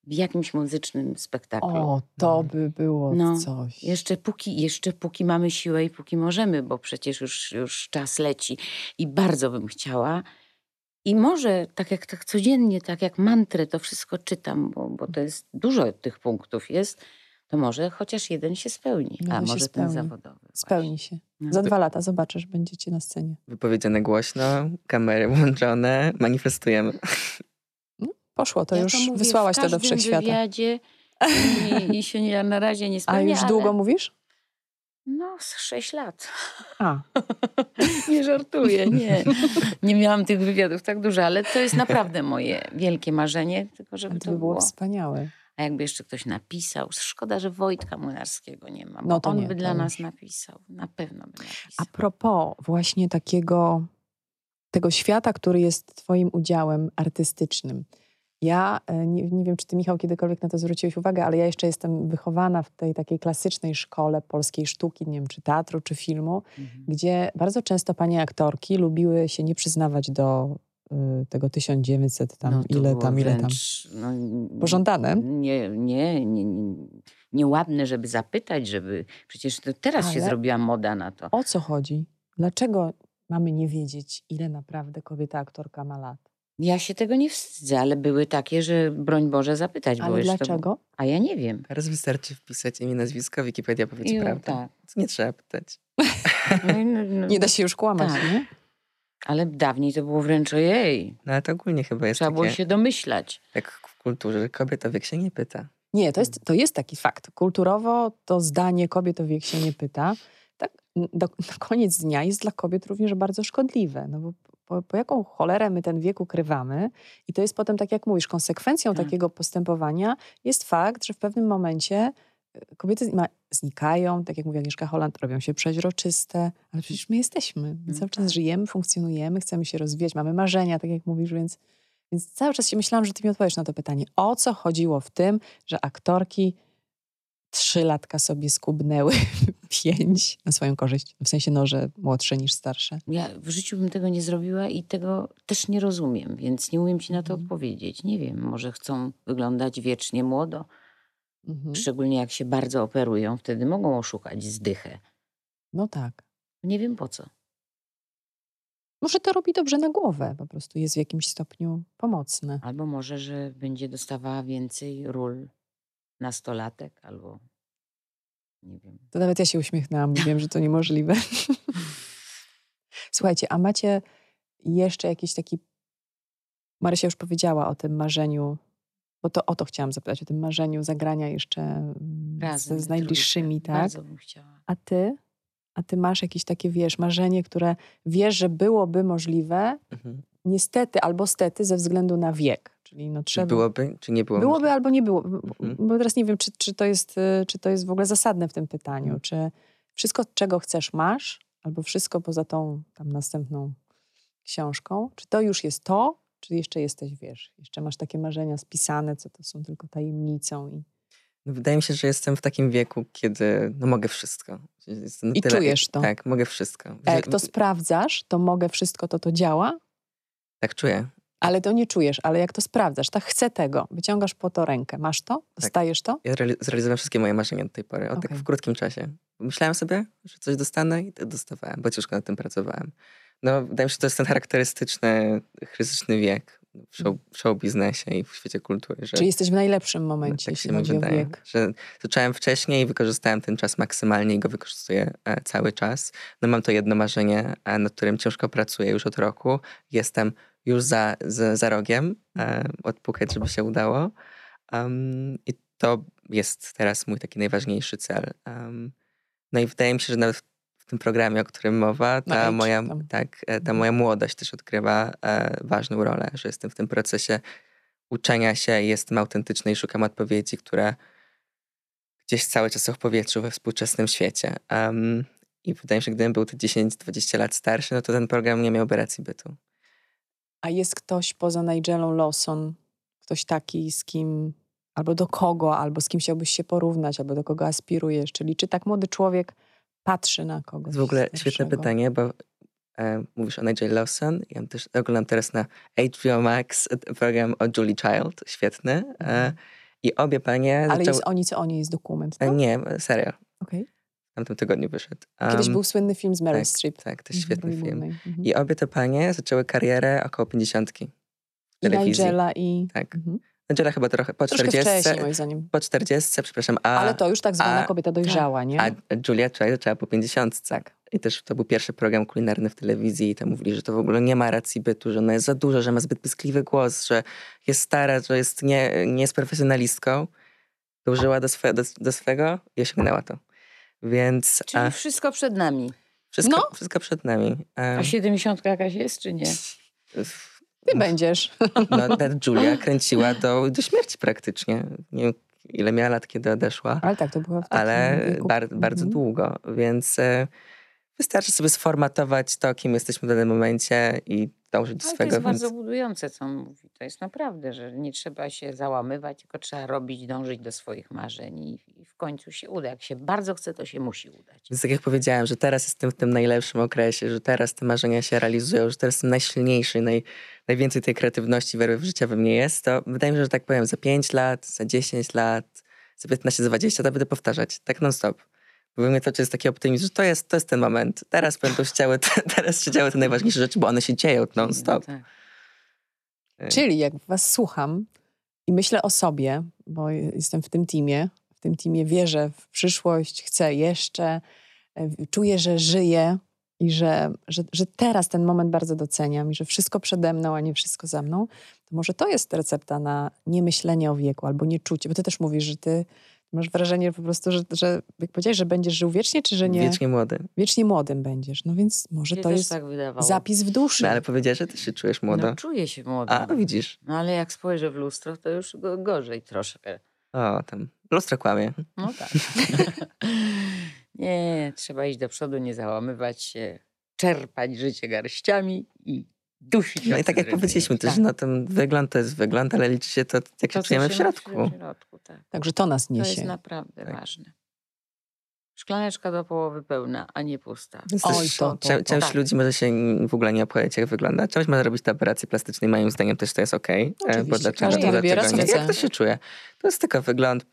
w jakimś muzycznym spektaklu. O, to by było No, coś. Jeszcze póki, jeszcze póki mamy siłę i póki możemy, bo przecież już, już czas leci. I bardzo bym chciała. I może tak jak tak codziennie, tak jak mantrę to wszystko czytam, bo, bo to jest dużo tych punktów jest, to może chociaż jeden się spełni. Jeden A może ten spełni. zawodowy. Spełni się. No. Za dwa lata zobaczysz, będziecie na scenie. Wypowiedziane głośno, kamery włączone, manifestujemy. Poszło, to Ja już mówię wysłałaś w to do wszechświata. wywiadzie i, i się nie, na razie nie (laughs) A spełnia, już ale- długo mówisz? No, z sześć lat. A, (laughs) Nie żartuję, nie. Nie miałam tych wywiadów tak dużo, ale to jest naprawdę (laughs) moje wielkie marzenie, tylko żeby to, to by było było. wspaniałe. A jakby jeszcze ktoś napisał, szkoda, że Wojtka Młynarskiego nie ma, bo No to on nie, by to dla już. nas napisał. Na pewno by A napisał. propos właśnie takiego tego świata, który jest twoim udziałem artystycznym. Ja e, nie, nie wiem, czy ty, Michał, kiedykolwiek na to zwróciłeś uwagę, ale ja jeszcze jestem wychowana w tej takiej klasycznej szkole polskiej sztuki, nie wiem, czy teatru, czy filmu, Mhm. gdzie bardzo często panie aktorki lubiły się nie przyznawać do y, tego 1900 tam, No, ile tam, ile tam. wręcz, No, Pożądane? Nie, nie, nie, nie, nieładne, żeby zapytać, żeby... Przecież to teraz się Ale- zrobiła moda na to. O co chodzi? Dlaczego mamy nie wiedzieć, ile naprawdę kobieta aktorka ma lat? Ja się tego nie wstydzę, ale były takie, że broń Boże zapytać. Ale jeszcze- dlaczego? A ja nie wiem. Teraz wystarczy wpisać imię, nazwisko, Wikipedia powie prawdę. tak. To nie trzeba pytać. (laughs) No, no, no, Nie da się już kłamać, Tak. nie? Ale dawniej to było wręcz ojej. No ale to ogólnie chyba jest Trzeba było takie, się domyślać. jak w kulturze, że kobieta wiek się nie pyta. Nie, to jest, to jest taki fakt. Kulturowo to zdanie kobiet o wiek się nie pyta. Tak, do, na koniec dnia jest dla kobiet również bardzo szkodliwe. No bo po, po jaką cholerę my ten wiek ukrywamy? I to jest potem, tak jak mówisz, konsekwencją Tak. takiego postępowania jest fakt, że w pewnym momencie y, kobiety znikają, tak jak mówi Agnieszka Holland, robią się przeźroczyste, ale przecież my jesteśmy. My cały czas żyjemy, funkcjonujemy, chcemy się rozwijać, mamy marzenia, tak jak mówisz, więc więc cały czas się myślałam, że ty mi odpowiesz na to pytanie. O co chodziło w tym, że aktorki trzy latka sobie skubnęły (laughs) pięć na swoją korzyść? W sensie, no, że młodsze niż starsze. Ja w życiu bym tego nie zrobiła i tego też nie rozumiem, więc nie umiem ci na to Mhm. odpowiedzieć. Nie wiem, może chcą wyglądać wiecznie młodo, Mhm. szczególnie jak się bardzo operują, wtedy mogą oszukać zdychę. No tak. Nie wiem po co. Może to robi dobrze na głowę, po prostu jest w jakimś stopniu pomocne. Albo może, że będzie dostawała więcej ról nastolatek, albo nie wiem. To nawet ja się uśmiechnęłam, wiem, że to niemożliwe. Słuchajcie, a macie jeszcze jakiś taki... Marysia już powiedziała o tym marzeniu, bo to o to chciałam zapytać, o tym marzeniu zagrania jeszcze mm, Razem z, z najbliższymi, tak? Bardzo bym chciała. A ty? A ty masz jakieś takie, wiesz, marzenie, które wiesz, że byłoby możliwe, Mhm. niestety albo stety ze względu na wiek. Czyli no trzeba... byłoby, czy nie byłoby? Byłoby albo nie było. Mhm. Bo teraz nie wiem, czy, czy, to jest, y, czy to jest w ogóle zasadne w tym pytaniu. Mhm. Czy wszystko, czego chcesz, masz, albo wszystko poza tą tam następną książką? Czy to już jest to, czy jeszcze jesteś, wiesz, jeszcze masz takie marzenia spisane, co to są tylko tajemnicą i, No, wydaje mi się, że jestem w takim wieku, kiedy no, mogę wszystko. I czujesz to. Tak, mogę wszystko. A jak to sprawdzasz, to mogę wszystko, to to działa, Tak czuję. Ale to nie czujesz. Ale jak to sprawdzasz, tak chcę tego, wyciągasz po to rękę, masz to, dostajesz to? Ja reali- zrealizowałem wszystkie moje marzenia do tej pory, o tak Okej. w krótkim czasie. Myślałem sobie, że coś dostanę i to dostawałem, bo ciężko nad tym pracowałem. No, wydaje mi się, że to jest ten charakterystyczny, chrystyczny wiek w show, w show biznesie i w świecie kultury. Że Czy jesteś w najlepszym no, momencie, tak jeśli się chodzi o wydaje, wiek? że zacząłem wcześniej i wykorzystałem ten czas maksymalnie i go wykorzystuję e, cały czas. No mam to jedno marzenie, e, nad którym ciężko pracuję już od roku. Jestem już za, za, za rogiem, e, odpukać, żeby się udało. Um, I to jest teraz mój taki najważniejszy cel. Um, no i wydaje mi się, że nawet w- w tym programie, o którym mowa, ta, Age moja, tam. tak, e, ta Mhm. moja młodość też odgrywa e, ważną rolę, że jestem w tym procesie uczenia się, jestem autentyczny i szukam odpowiedzi, które gdzieś cały czas są w powietrzu we współczesnym świecie. Um, I wydaje mi się, że gdybym był te 10-20 lat starszy, no to ten program nie miałby racji bytu. A jest ktoś poza Nigelą Lawson, ktoś taki, z kim, albo do kogo, albo z kim chciałbyś się porównać, albo do kogo aspirujesz? Czyli czy tak młody człowiek patrzy na kogoś w ogóle świetne starszego? pytanie, bo e, mówisz o Nigel Lawson. Ja też oglądam teraz na HBO Max e, program o Julie Child, świetny. E, Mhm. I obie panie Ale zaczęły... jest oni, co oni, jest dokument, E, no? Nie, serial. Okej. W tamtym tygodniu wyszedł. Kiedyś Um, był słynny film z Meryl tak, Streep. Tak, to Mhm, jest świetny Roli film. Mooney. Mhm. I obie te panie zaczęły karierę około 50. I. Nigela i... Tak. Mhm. Angela chyba trochę po Troszkę 40. wcześniej, moim zdaniem. Po 40, przepraszam, a, Ale to już tak zwana a- kobieta dojrzała, nie? a Julia Child zaczęła po 50. Tak. I też to był pierwszy program kulinarny w telewizji i tam mówili, że to w ogóle nie ma racji bytu, że ona jest za duża, że ma zbyt pyskliwy głos, że jest stara, że jest nie, nie jest profesjonalistką. Dążyła do, swe, do, do swego i osiągnęła to. Więc Czyli a, wszystko przed nami. wszystko, No. wszystko przed nami. A, A 70 jakaś jest, czy nie? (laughs) Ty będziesz. no, ta Julia kręciła do, do śmierci praktycznie. Nie wiem, ile miała lat, kiedy odeszła. Ale tak, to była w takim ale bar, bardzo Mhm. długo, więc e, wystarczy sobie sformatować to, kim jesteśmy w danym momencie i dążyć do Ale to swego. jest więc... bardzo budujące, co on mówi. To jest naprawdę, że nie trzeba się załamywać, tylko trzeba robić, dążyć do swoich marzeń i, i w końcu się uda. Jak się bardzo chce, to się musi udać. Więc tak jak powiedziałem, że teraz jestem w tym najlepszym okresie, że teraz te marzenia się realizują, że teraz jestem najsilniejszy, naj, najwięcej tej kreatywności, werwy w życia we mnie jest, to wydaje mi się, że tak powiem, za 5 lat, za 10 lat, za 15, za 20, to będę powtarzać, tak non stop. Bo mnie to jest taki optymizm, że to jest, to jest ten moment. Teraz będą się działy, te, (laughs) teraz się działy te najważniejsze rzeczy, bo one się dzieją non stop. No tak. E, Czyli jak was słucham i myślę o sobie, bo jestem w tym teamie, w tym teamie wierzę w przyszłość, chcę jeszcze, e, czuję, że żyję i że, że, że teraz ten moment bardzo doceniam i że wszystko przede mną, a nie wszystko za mną, to może to jest recepta na niemyślenie o wieku albo nieczucie, bo ty też mówisz, że ty masz wrażenie po prostu, że, że jak powiedziałeś, że będziesz żył wiecznie, czy że nie? Wiecznie młody. Wiecznie młodym będziesz. No więc może Mnie to jest tak wydawało. zapis w duszy. No, ale powiedziałeś, że ty się czujesz młodo. No, czuję się młodo. A, no widzisz. No ale jak spojrzę w lustro, to już go, gorzej troszkę. O, tam lustro kłamie. No tak. (laughs) nie, trzeba iść do przodu, nie załamywać się, czerpać życie garściami i dusić No i tak jak powiedzieliśmy też, Tak. no ten wygląd to jest wygląd, ale liczy się to, jak się To, co czujemy w środku. W środku tak. Także to nas To niesie. jest naprawdę Tak. ważne. Szklaneczka do połowy pełna, a nie pusta. Oj, też to- to- to część tak. ludzi może się w ogóle nie obchodzić, jak wygląda. Część może robić te operacje plastyczne i moim zdaniem też to jest okej. e, Oczywiście, Bo dlaczego, każdy wybiera, co. Jak to się czuje? To jest tylko wygląd.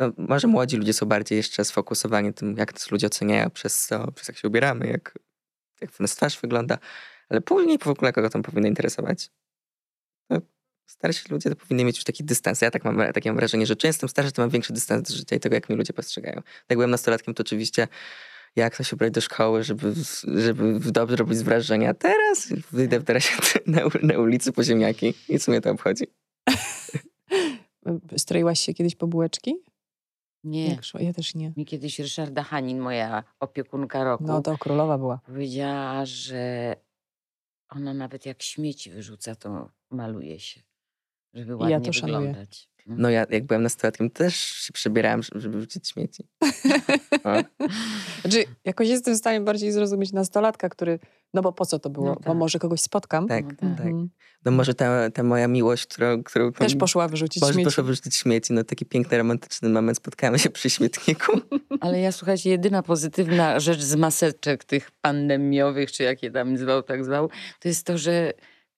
No, może młodzi ludzie są bardziej jeszcze sfokusowani tym, jak nas ludzie oceniają przez to, przez jak się ubieramy, jak, jak nas twarz wygląda. Ale później w ogóle kogo to powinno interesować? No, starsi ludzie to powinni mieć już taki dystans. Ja tak mam, takie mam wrażenie, że często jestem starszy, to mam większy dystans do życia i tego, jak mnie ludzie postrzegają. Jak byłem nastolatkiem, to oczywiście jak to się ubrać do szkoły, żeby, żeby dobrze robić wrażenie. A teraz wyjdę w tarasie (laughs) na, na ulicy po ziemniaki i co mnie to obchodzi. (laughs) Stroiłaś się kiedyś po bułeczki? Nie. Ja też nie. Mi kiedyś Ryszarda Hanin, moja opiekunka roku, No to królowa była. powiedziała, że ona nawet jak śmieci wyrzuca, to maluje się, żeby ja ładnie to szanuję. wyglądać. No. No ja jak byłem nastolatkiem, też się przebierałem, żeby wrzucić śmieci. O. (laughs) Znaczy, jakoś jestem w stanie bardziej zrozumieć nastolatka, który, no bo po co to było? No Bo tak. może kogoś spotkam. Tak, No tak. tak. Mhm. No może ta, ta moja miłość, którą... którą Też tam- poszła wyrzucić Może śmieci. poszła wyrzucić śmieci. No taki piękny, romantyczny moment. Spotkamy się przy śmietniku. (laughs) Ale ja słuchajcie, jedyna pozytywna rzecz z maseczek tych pandemiowych, czy jak je tam zwał, tak zwał, to jest to, że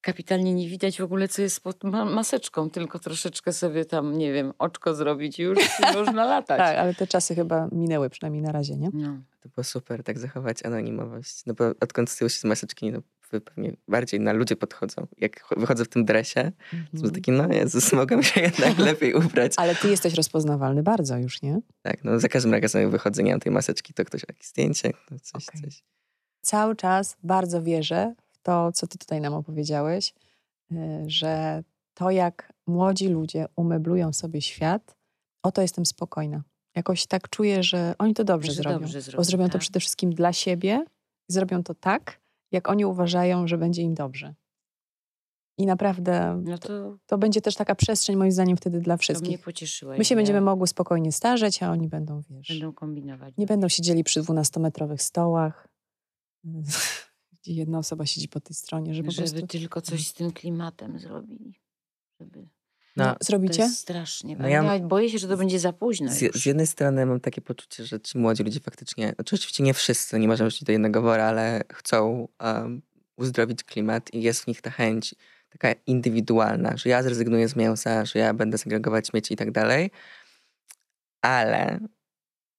kapitalnie nie widać w ogóle, co jest pod ma- maseczką, tylko troszeczkę sobie tam, nie wiem, oczko zrobić i już (laughs) można latać. Tak, ale te czasy chyba minęły, przynajmniej na razie, nie? No. To było super, tak zachować anonimowość. No bo odkąd zdjęło się z maseczki, no pewnie bardziej na ludzie podchodzą. Jak ch- wychodzę w tym dresie, to Mhm. jest taki, no Jezus, mogę się jednak (laughs) lepiej ubrać. Ale ty jesteś rozpoznawalny bardzo już, nie? Tak, no za każdym razem jak wychodzę, nie mam tej maseczki, to ktoś jakieś zdjęcie, no coś, Okej. coś. Cały czas bardzo wierzę to, co ty tutaj nam opowiedziałeś, y, że to, jak młodzi ludzie umeblują sobie świat, o to jestem spokojna. Jakoś tak czuję, że oni to dobrze Że zrobią. dobrze zrobią, bo zrobią to tak. przede wszystkim dla siebie i zrobią to tak, jak oni uważają, że będzie im dobrze. I naprawdę No to, to, to będzie też taka przestrzeń, moim zdaniem, wtedy dla to mnie wszystkich. pocieszyła. My się Ja- będziemy mogły spokojnie starzeć, a oni będą, wiesz, Będą kombinować. nie będą siedzieli przy 12-metrowych stołach, (laughs) gdzie jedna osoba siedzi po tej stronie, że po Żeby prostu... tylko coś z tym klimatem zrobili. Żeby... No, No, To zrobicie? jest strasznie. No ja- ja... Boję się, że to będzie za późno Z, już. z jednej strony mam takie poczucie, że ci młodzi ludzie faktycznie, znaczy oczywiście nie wszyscy, nie możemy wrzucić do jednego wora, ale chcą um, uzdrowić klimat i jest w nich ta chęć taka indywidualna, że ja zrezygnuję z mięsa, że ja będę segregować śmieci i tak dalej, ale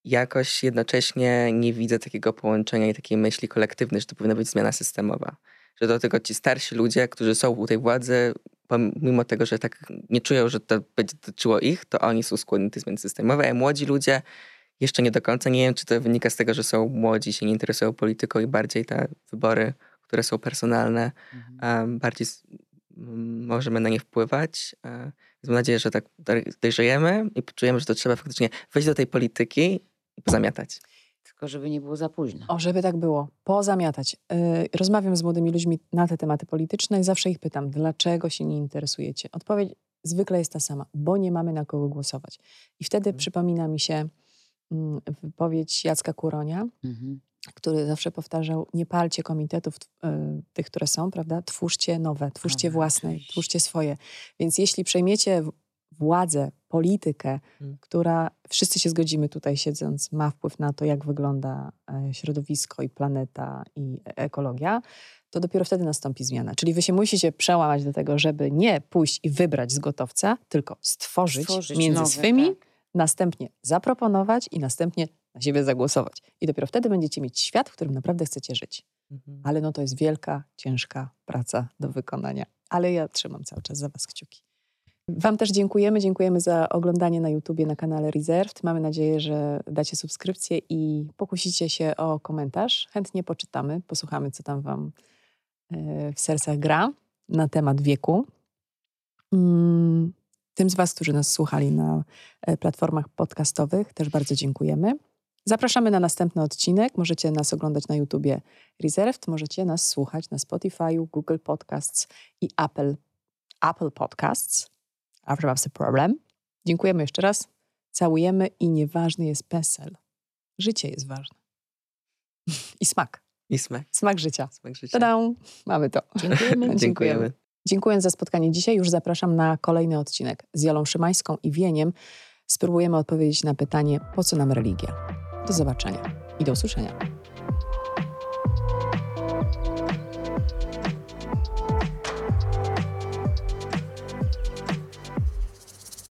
jakoś jednocześnie nie widzę takiego połączenia i takiej myśli kolektywnej, że to powinna być zmiana systemowa. Że do tego ci starsi ludzie, którzy są u tej władzy, pomimo tego, że tak nie czują, że to będzie dotyczyło ich, to oni są skłonni do zmiany systemowej, a młodzi ludzie jeszcze nie do końca. Nie wiem, czy to wynika z tego, że są młodzi, się nie interesują polityką i bardziej te wybory, które są personalne, Mhm. bardziej możemy na nie wpływać. Mam nadzieję, że tak doj- dojrzejemy i poczujemy, że to trzeba faktycznie wejść do tej polityki pozamiatać. Tylko żeby nie było za późno. O, żeby tak było. Pozamiatać. Yy, rozmawiam z młodymi ludźmi na te tematy polityczne i zawsze ich pytam, dlaczego się nie interesujecie? Odpowiedź zwykle jest ta sama, bo nie mamy na kogo głosować. I wtedy Mhm. przypomina mi się mm, wypowiedź Jacka Kuronia, Mhm. który zawsze powtarzał, nie palcie komitetów y, tych, które są, prawda? Twórzcie nowe, twórzcie Nowe, własne, twórzcie swoje. Więc jeśli przejmiecie władzę, politykę, Mm. która, wszyscy się zgodzimy tutaj siedząc, ma wpływ na to, jak wygląda e, środowisko i planeta i e- ekologia, to dopiero wtedy nastąpi zmiana. Czyli wy się musicie przełamać do tego, żeby nie pójść i wybrać z gotowca, tylko stworzyć, Stworzyć między nowe, swymi, tak. następnie zaproponować i następnie na siebie zagłosować. I dopiero wtedy będziecie mieć świat, w którym naprawdę chcecie żyć. Mhm. Ale no to jest wielka, ciężka praca do wykonania. Ale ja trzymam cały czas za Was kciuki. Wam też dziękujemy. Dziękujemy za oglądanie na YouTubie na kanale Reserved. Mamy nadzieję, że dacie subskrypcję i pokusicie się o komentarz. Chętnie poczytamy, posłuchamy, co tam Wam e, w sercach gra na temat wieku. Mm, Tym z Was, którzy nas słuchali na e, platformach podcastowych, też bardzo dziękujemy. Zapraszamy na następny odcinek. Możecie nas oglądać na YouTubie Reserved, możecie nas słuchać na Spotify, Google Podcasts i Apple, Apple Podcasts. After that's a problem. Dziękujemy jeszcze raz. Całujemy i nieważny jest PESEL. Życie jest ważne. I smak. I smak, Smak życia. smak życia. Tada! Mamy to. (laughs) Dziękujemy. Dziękujemy. Dziękując za spotkanie dzisiaj, już zapraszam na kolejny odcinek z Jolą Szymańską i Wieniem. Spróbujemy odpowiedzieć na pytanie, po co nam religia. Do zobaczenia i do usłyszenia.